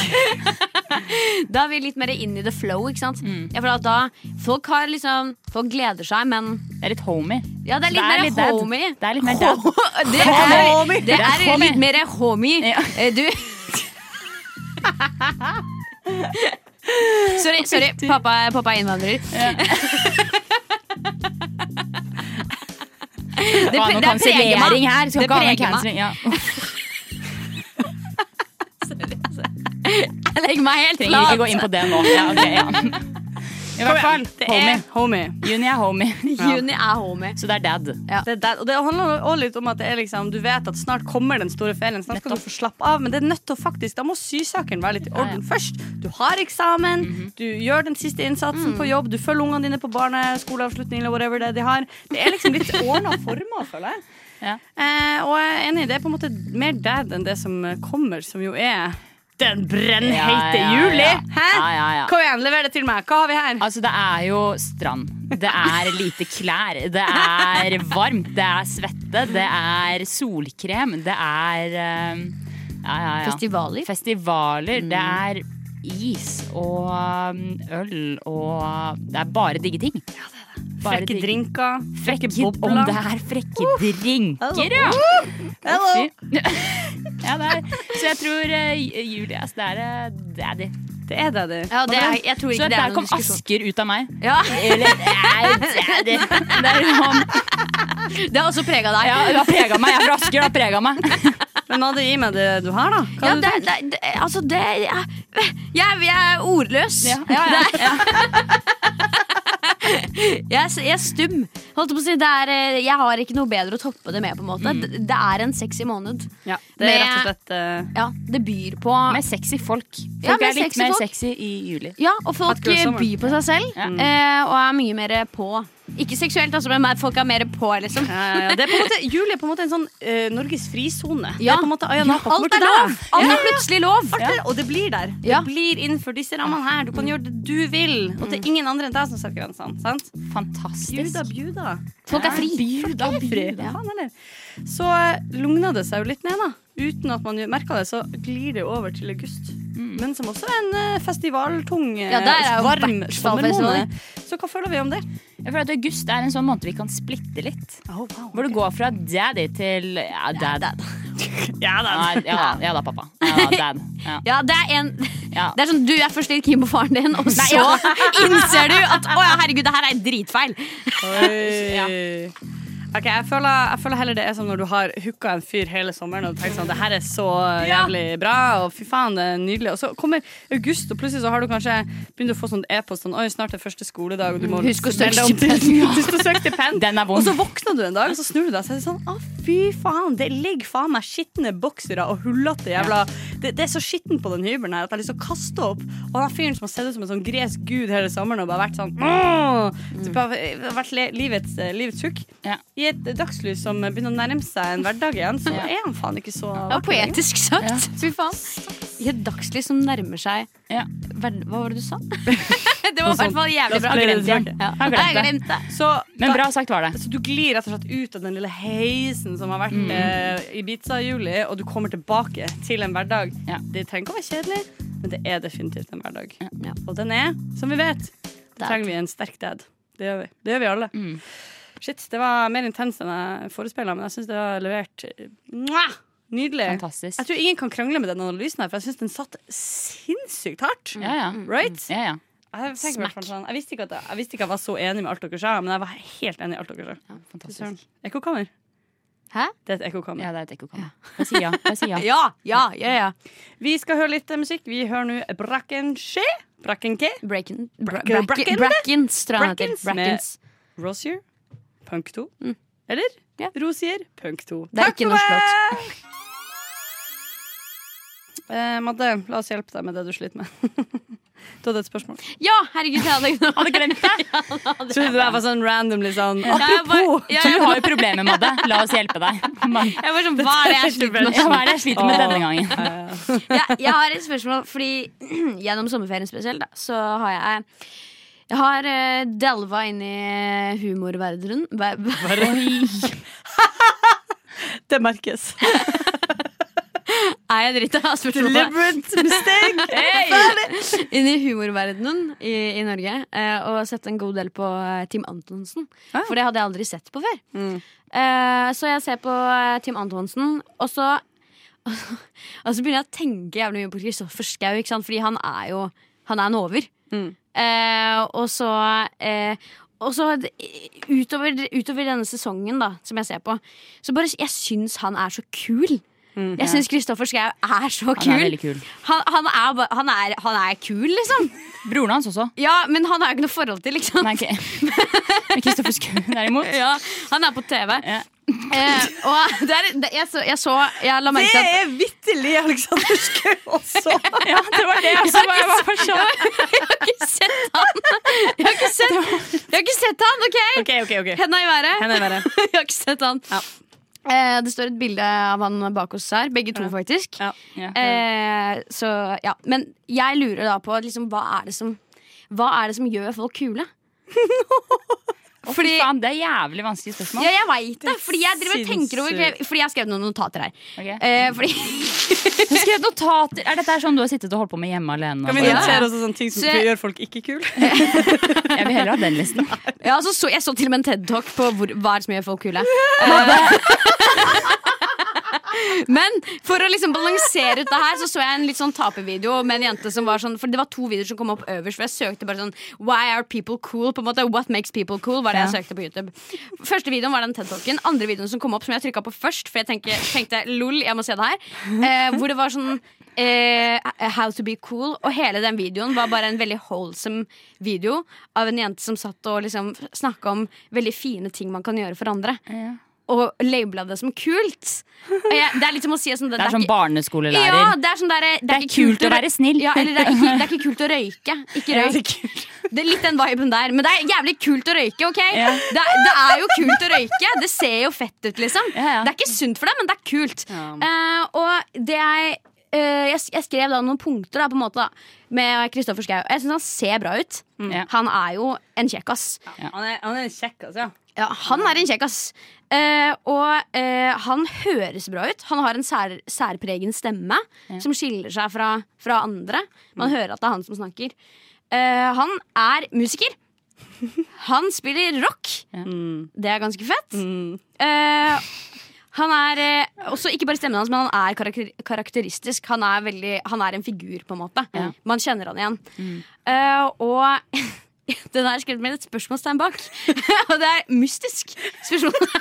Da er vi litt mer inn i the flow, ikke sant? Ja, for da Folk har liksom Folk gleder seg, men Det er litt homie. Ja, det er litt Det er mer litt homie. Det er litt mer dad. Det er, Homie. det er litt mer homie. Eh, Du Sorry, sorry. Pappa, pappa er innvandrer. Det, pre- det kansellering her. Skal ikke ha noe cancelling. Ja. Jeg legger meg helt Trenger ikke gå inn på det nå. Ja, ok, ja. I hvert fall Det homie. er homie. Juni er homie. Juni er homie. Så det er dad. Det er dad. og det handler også litt om at det er liksom, du vet at snart kommer den store ferien. Snart skal du få slappe av, men det er nødt til å faktisk, da må sysakeren være litt i orden først. Du har eksamen, du gjør den siste innsatsen på jobb, du følger ungene dine på barneskoleavslutning eller whatever det de har. Det er liksom litt ordna former, føler jeg. Ja. Eh, og jeg er enig, det er på en måte mer dad enn det som kommer, som jo er den brennheite Ja, ja, juli. Hæ? Ja, ja, ja. Kom igjen, lever det til meg. Hva har vi her? Altså, det er jo strand. Det er lite klær. Det er varmt. Det er svette. Det er solkrem. Det er uh, ja, ja, ja. Festivaler. Festivaler. Det er is og um, øl og Det er bare digge ting. Bare Frekke drinker, frekke bobler. om det er frekke drinker, ja! Hello. Ja det er, så jeg tror uh, Julias, det er uh, daddy. Det er det, det. Ja, det er, jeg tror Så det er der er kom diskusjon. Asker ut av meg. Ja, Eller daddy. Det er han. det har også prega deg. Ja, det har prega meg. Jeg er fra Asker, det har prega meg. Men Madde, gi meg det du har, da. Hva Ja, har du det, det, det, altså det jeg, jeg, jeg er ordløs. Ja, ja, ja. Jeg, er, jeg er stum. Holdt på å si, det er, eh, jeg har ikke noe bedre å toppe det med. på en måte Det, det er en sexy måned. Ja, det er Med- rett og slett uh, Ja, Det byr på Med sexy folk. Folk Ja, er litt mer folk. sexy i juli. Ja, og folk byr på seg selv. Eh, og er mye mer på. Ikke seksuelt, altså, men mer- folk er mer på, liksom. ja, ja, ja. Det er på en måte, Juli er på en måte en sånn uh, Norges frisone. Det Ja. er på en måte Ayia Napa Alt er lov! Alt er plutselig lov. Er, og det blir der. Ja. Det blir innenfor disse rammene her. Du kan gjøre det du vil. Og det er ingen andre enn deg som setter grensene. Sant? Fantastisk. Bjuda, bjuda. Folk er fri. Bjuda. Ja. Så lugna det seg jo litt ned, da. Uten at man merker det, så glir det over til august. Men som også er en eh, festivaltung, eh, Ja, varm sommermåned. Så hva føler vi om det? Jeg føler at August er en sånn måned vi kan splitte litt. Oh, wow. Hvor du går fra daddy til ja, dad. Ja, dad. Ja, ja da, pappa. Ja dad. Ja. Ja, det er en Det er sånn, Du er først litt keen på faren din, og så innser du at å ja, herregud, det her er dritfeil. Oi. Ok, jeg føler, jeg føler heller det er som når du har hooka en fyr hele sommeren og du tenker sånn det her er så jævlig bra, og fy faen, det er nydelig. Og så kommer august, og plutselig så har du kanskje begynt å få sånn e-post sånn oi, snart er første skoledag, og du må Husk å søke stipend. Den er Og så våkner du en dag, og så snur du deg og så er det sånn Å, fy faen, det ligger faen meg skitne boksere og hullete jævla det, det er så skittent på den hybelen her at jeg har lyst til å kaste opp. Og han fyren som har sett ut som en sånn gresk gud hele sommeren og bare vært sånn mm. Har vært livets, eh, livets hukk. Ja. I et dagslys som begynner å nærme seg en hverdag igjen, så er han faen ikke så vakker Ja, poetisk sagt. Fy faen. I et dagslys som nærmer seg Ja. Hva var det du sa? det var i hvert fall jævlig bra. Ja. Jeg glemte det. Så, Men bra sagt var det. Så du glir rett og slett ut av den lille heisen som har vært Mm. eh, Ibiza-juli, og du kommer tilbake til en hverdag. Ja. Det trenger ikke å være kjedelig, men det er definitivt en hverdag. Ja. Og den er, som vi vet, da trenger vi en sterk dad. Det gjør vi. Det gjør vi alle. Mm. Shit, det var mer intenst enn jeg forespeila, men jeg syns det var levert eh, mwah! Nydelig. Fantastisk. Jeg tror ingen kan krangle med den analysen her, for jeg syns den satt sinnssykt hardt. Ja, ja. Right? ja, ja. Jeg, sånn, jeg, visste ikke at jeg, jeg visste ikke at jeg var så enig med alt dere sa, men jeg var helt enig i alt dere sa. Fantastisk. Ekkokammer. Hæ? Det er et ekkokammer. Ja, det er et ekkokammer. Jeg sier ja. Jeg sier ja. Ja, ja, ja, ja. Vi skal høre litt musikk. Vi hører nå Brackensche. Brackenke. Bracken, bra, Bracken- bracken, Bracken? Brackens, tror jeg han heter. Brackens med- Rosier. Punk 2. Eller Ja. Rosier. Punk 2. Det er ikke norsk låt. Eh, Madde, la oss hjelpe deg med det du sliter med. du hadde et spørsmål. Ja, herregud, jeg hadde. Hadde glemt det. Trodde du jeg var sånn randomly sånn Apropos, ja, Du har jo problemer med det. La oss hjelpe deg. Man, jeg var sånn, Hva er det jeg sliter med? ja, hva er det jeg sliter med denne gangen? Ja, jeg har et spørsmål, fordi gjennom sommerferien spesielt, da, så har jeg jeg har uh, delva inn i humorverdenen. Ver- Det merkes. Er jeg drita? Deliberate mistake. Inn i humorverdenen i, i Norge eh, og sett en god del på eh, Tim Antonsen. Ah. For det hadde jeg aldri sett på før. Mm. Eh, så jeg ser på Tim Antonsen, og så Og så begynner jeg å tenke jævlig mye på Kristoffer Schou, fordi han er jo Han er en over. Mm. Eh, og så eh, og så utover, utover denne sesongen da som jeg ser på, så bare jeg syns han er så kul. Jeg syns Kristoffer Schau er så kul. Han er kul. Han, han, er, han, er, han er kul, liksom. Broren hans også. Ja, men han har jo ikke noe forhold til, liksom. Nei, okay. Men Kristoffer Schou derimot. Ja, han er på TV. Ja. Eh, og det er, det, jeg, så, jeg så Jeg la merke til at er vitterlig Alexander Schou også! Ja, det var det også. Jeg sånn. Jeg har ikke sett han! Jeg har ikke sett, jeg har ikke sett han, OK? OK, OK. okay. Henda i været. Henda i været. Jeg har ikke sett han. Ja. Eh, det står et bilde av han bak oss her. Begge to, faktisk. Ja. Ja. Eh, så ja, Men jeg lurer da på liksom, hva, er det som, hva er det som gjør folk kule? Fy faen, det er jævlig vanskelig spørsmål. Ja, jeg veit det. Fordi jeg driver og tenker over. Fordi jeg har skrevet noen notater her. Okay. Eh, fordi Du skrev notater. Er dette sånn du har sittet og holdt på med hjemme alene? Kan vi notere også sånne ting som Så gjør folk ikke kule? Jeg vil heller ha den listen. ja, altså, så, Jeg så til og med en TED-talk på hvor, hva er det som gjør folk kule. Eh, Men for å liksom balansere ut det her, så så jeg en litt sånn tapervideo med en jente som var sånn For det var to videoer som kom opp øverst, for jeg søkte bare sånn Why are people cool? På en måte, What makes people cool? Var det jeg søkte på YouTube. Første videoen var den TED-talken. Andre videoen som kom opp, som jeg trykka på først, for jeg tenkte, tenkte lol, jeg må se det her. Eh, hvor det var sånn eh, How to be cool. Og hele den videoen var bare en veldig wholesome video av en jente som satt og liksom snakka om veldig fine ting man kan gjøre for andre. Og labela det som kult. Og jeg, det er litt som å si sånn Det er sånn barneskolelærer. ja, det er sånn der, det, Det er kult å være snill. Ja, eller det er, ikke, det er ikke kult å røyke. Ikke røyk. Det er litt den viben der. Men det er jævlig kult å røyke. ok? Ja. Det, er- det er jo kult å røyke. Det ser jo fett ut, liksom. Ja, ja. Det er ikke sunt for deg, men det er kult. Uh, og det jeg, Uh, jeg jeg skrev da noen punkter da, på en måte da, med Kristoffer Schou. Jeg syns han ser bra ut. Ja. Han er jo en kjekkas. Han er, han er en kjekkas, Ja, han er en kjekkas. Eh, og eh, han høres bra ut. Han har en sær, særpregen stemme som skiller seg fra, fra andre. Man hører at det er han som snakker. Eh, han er musiker. Han spiller rock. Det er ganske fett. Eh, han er også ikke bare stemmen hans, men han er karakter karakteristisk. Han er, veldig, han er en figur, på en måte. Man kjenner han igjen. Eh, og den er skrevet med et spørsmålstegn bak. og det er mystisk spørsmålstegn.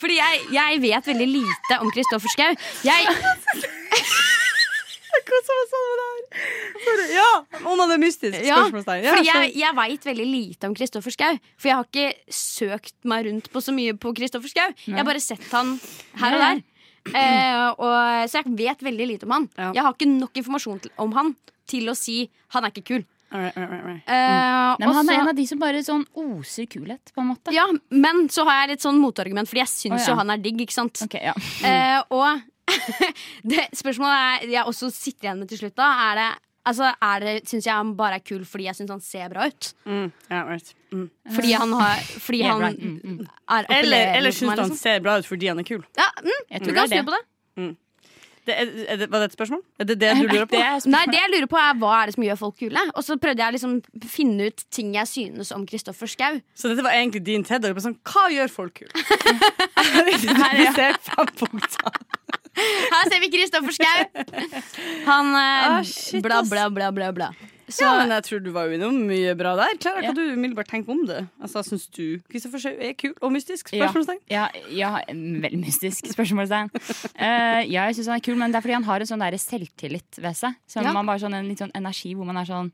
Fordi jeg, jeg vet veldig lite om Kristoffer Schau. Jeg, Ja, om han er mystisk? ja, fordi jeg, jeg veit veldig lite om Kristoffer Schau. For jeg har ikke søkt meg rundt på så mye på Kristoffer Schau. Jeg har bare sett han her og der. Eh, og, så jeg vet veldig lite om han. Ja. Jeg har ikke nok informasjon til, om han til å si han er ikke kul. Alright, alright, alright. Eh, Nei, men han er en av de som bare sånn oser kulhet, på en måte. Ja, men så har jeg litt sånn motargument, fordi jeg syns oh, ja. jo han er digg. ikke sant? Okay, ja. Eh, og det spørsmålet jeg også sitter igjen med til slutt, da, er det Altså, er det, Syns jeg han bare er kul fordi jeg syns han ser bra ut? Mm, yeah, right. Mm. Fordi han har Fordi Yeah, han right. Mm, mm. er Eller, eller syns du han liksom. ser bra ut fordi han er kul? Ja, mm, Jeg du tror kan det er snu på det. Det er, er det, var det et spørsmål? Er det det du lurer på? Det. Nei, det jeg lurer på er Hva er det som gjør folk kule? Og så prøvde jeg å liksom finne ut ting jeg synes om Kristoffer Schau. Så dette var egentlig din TED? og Sånn, hva gjør folk kule? Vi ser fem punkter. Her ser vi Kristoffer Schau! Han eh, Ah, shit, bla, bla, bla, bla, bla. Så Ja, men jeg tror du var jo innom mye bra der. Klara, Ja. hva du umiddelbart tenker om det? Altså, Syns du Kristoffer Schau er kul og mystisk? Spørsmålstegn? Ja, ja, veldig mystisk spørsmålstegn. uh, ja, jeg syns han er kul, men det er fordi han har en sånn der selvtillit ved seg. Så Ja. man bare sånn, En litt sånn energi hvor man er sånn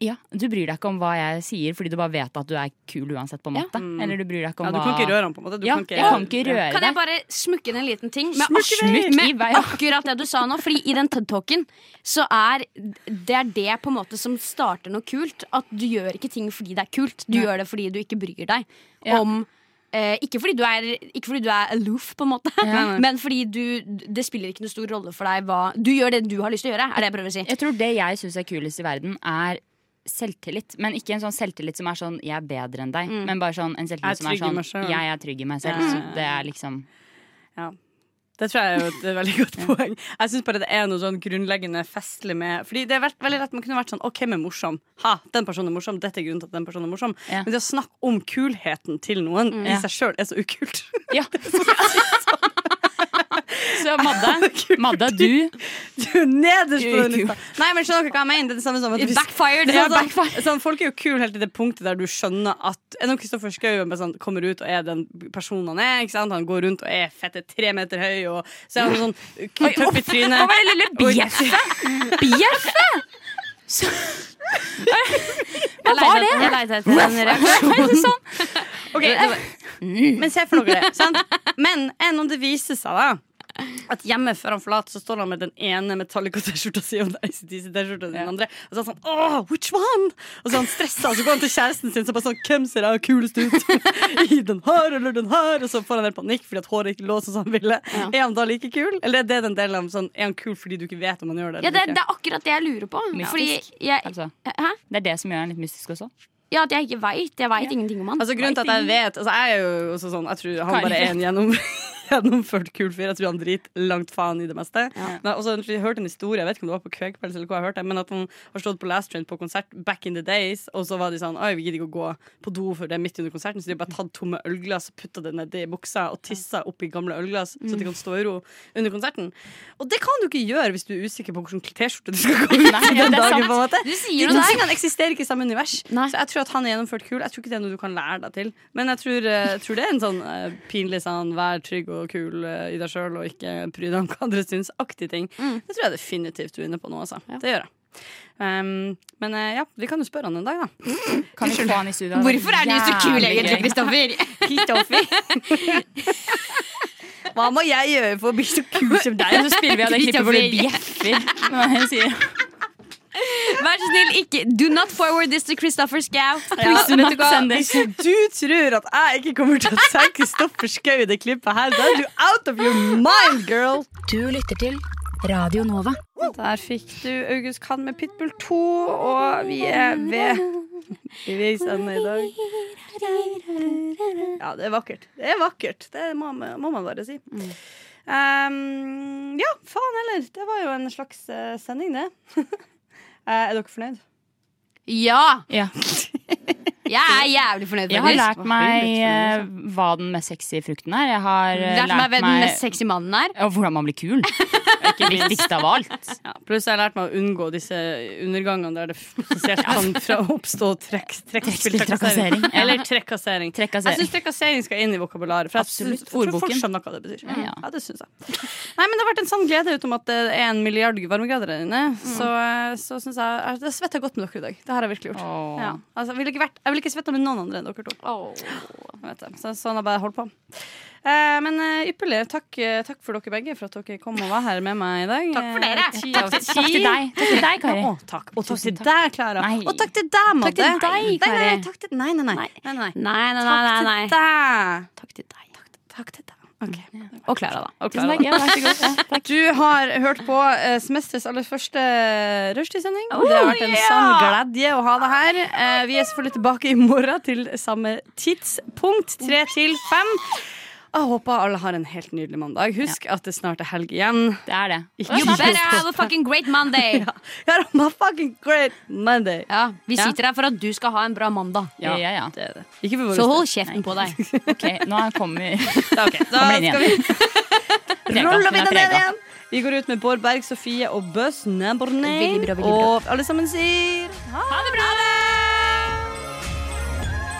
Ja, du bryr deg ikke om hva jeg sier fordi du bare vet at du er kul uansett, på en Ja. måte. Eller du bryr deg ikke om Ja, du hva kan ikke røre han, på en måte. Du Ja, kan ikke, jeg kan ikke røre kan jeg bare smukke inn en liten ting? Med, Smukk i med akkurat det du sa nå. Fordi i den TED-talken så er det er det på en måte som starter noe kult. At du gjør ikke ting fordi det er kult. Du gjør det fordi du ikke bryr deg Ja. om eh, ikke, fordi du er, ikke fordi du er aloof, på en måte, Ja. men fordi du, det spiller ikke noe stor rolle for deg hva Du gjør det du har lyst til å gjøre, er det jeg prøver å si. Jeg tror det jeg syns er kulest i verden, er selvtillit. Men ikke en sånn selvtillit som er sånn 'jeg er bedre enn deg', Mm. men bare sånn en er selvtillit som er sånn 'jeg er trygg i meg selv'. Ja. Så det er liksom Ja. Det tror jeg er jo et veldig godt poeng. Jeg syns bare det er noe sånn grunnleggende festlig med Fordi det er veld- veldig lett Man kunne vært sånn OK, men morsom. Ha, den personen er morsom. Dette er grunnen til at den personen er morsom. Ja. Men det å snakke om kulheten til noen i seg sjøl er så ukult. Ja. Så Altså, Madde, Madde du Du er nederst på er den lista. Nei, men skjønner dere hva jeg mener? Det er det samme som at It hvis- backfired. Ja, Sånn, sånn, sånn, folk er jo kule helt til det punktet der du skjønner at Er når Kristoffer Schou bare sånn, kommer ut og er den personen han er. Ikke sant? Han går rundt og er fette tre meter høy, og så er han sånn k- tøff i trynet. Hva var det lille bjeffet? Bjeffet? Hva var det? Jeg leter etter en reaksjon. Sånn. Ok, Men se for dere det. Sant? Men enn om det viser seg da at hjemme før han forlater, så står han med den ene Metallica-T-skjorta si og den ACDC-T-skjorta den andre. Og så er han sånn Åh, which one? Og så er han stressa, og så går han til kjæresten sin så bare sånn Hvem ser jeg kulest ut? I den her eller den her? Og så får han helt panikk fordi at håret ikke lå sånn som han ville. Er han da like kul? Eller er det den delen av sånn Er han kul fordi du ikke vet om han gjør det? Ja, det, ikke? det er akkurat det jeg lurer på. Mystisk. Fordi jeg, Altså, Hæ? det er det som gjør han litt mystisk også. Ja, at jeg ikke veit. Jeg veit ingenting om han. Altså Grunnen til at jeg vet altså Jeg er jo også sånn Jeg tror han bare er en gjennom, gjennomført kul fyr. Jeg tror han driter langt faen i det meste. Men jeg har også jeg hørte en historie, jeg vet ikke om det var på Kvegpels eller hva jeg hørte, men at han har stått på Last Train på konsert back in the days, og så var de sånn Oi, vi gidder ikke å gå på do for det er midt under konserten, så de har bare tatt tomme ølglass putta det nedi buksa og tissa oppi gamle ølglass, så de kan stå i ro under konserten. Og det kan du ikke gjøre hvis du er usikker på hvilken T-skjorte du skal gå ut i den ja, dagen. på en måte Du sier der. tingene eksisterer ikke i samme univers. Nei. Så jeg tror at han er gjennomført kul. Jeg tror ikke det er noe du kan lære deg til. Men jeg tror, jeg tror det er en sånn uh, pinlig sånn vær trygg og kul eh, i deg sjøl og ikke bry deg om hva andre syns. Aktig ting. Det tror jeg definitivt du er inne på nå, altså. Det gjør jeg. Um, men eh, ja, vi kan jo spørre han en dag, da. Kan vi få han i studio? Hvorfor er du så kul, egentlig. Kristoffer? Hva må jeg gjøre for å bli så kul som deg? Så spiller vi av det klippet hvor du bjeffer. Vær så snill, ikke Do not forward this to Christopher Schou. Ja. Hvis du tror at jeg ikke kommer til å se Kristoffer Schou i det klippet her, da er du out of your mind, girl! Du lytter til Radio Nova. Der fikk du August Kahn med Pitbull 2, og vi er ved i veisenden i dag. Ja, det er vakkert. Det er vakkert. Det må, må man bare si. Um, ja, faen heller. Det var jo en slags eh, sending, det. Eh, er dere fornøyd? Ja! Ja. Jeg er jævlig fornøyd. Jeg har lært meg eh, hva den mest sexy frukten er. Jeg har eh, Lært meg hvem den mest sexy mannen er. og hvordan man blir kul. Ikke viktigst av alt. Ja, pluss jeg har lært meg å unngå disse undergangene der det kan fra oppstå trekk, trekkspill, trakassering. Eller trekkassering. Trakassering. Jeg syns trekkassering skal inn i vokabularet. For jeg, Absolutt. jeg tror folk skjønner hva det betyr. Ja, Ja. det syns jeg. Nei, men Det har vært en sann glede utom at det er en milliard varmegrader der inne. Så, så syns jeg Det svetter godt med dere i dag. Det har jeg virkelig gjort. Ja. Altså, jeg ville ikke, vært- jeg ville ikke svetta med noen andre enn dere to. Vet. Så, sånn har jeg bare holdt på. Eh, men eh, ypperlig. Takk, eh, takk for dere begge for at dere kom og var her med meg i dag. Takk for dere. Eh, Takk til, takk til deg. Takk til deg, Kari. Å, takk. Og takk til deg, Klara. Og takk til deg, Madde. Takk til deg, Kari. Nei. Nei, nei, nei, nei, nei. Takk til deg. Takk til deg. Takk til Og Klara, da. Og Clara, da. Du har hørt på uh, semesterets aller første rushtidssending. Oh, det har vært en sann glede å ha deg her. Uh, vi er selvfølgelig tilbake i morgen til samme tidspunkt. Tre til fem. Jeg håper alle har en helt nydelig mandag. Husk at det snart er helg igjen. Det er det. Ikke You better have a fucking great Monday. Ja, a fucking great Monday. Ja, Vi Ja. sitter her for at du skal ha en bra mandag. Ja, ja, ja. Det det. Så hold kjeften på deg. Ok, nå kommer Da, ok. da Kommer inn skal vi rulle vi Den er den ned igjen. Vi går ut med Bård Berg, Sofie og Buzz Nabornay. Og alle sammen sier ha det bra!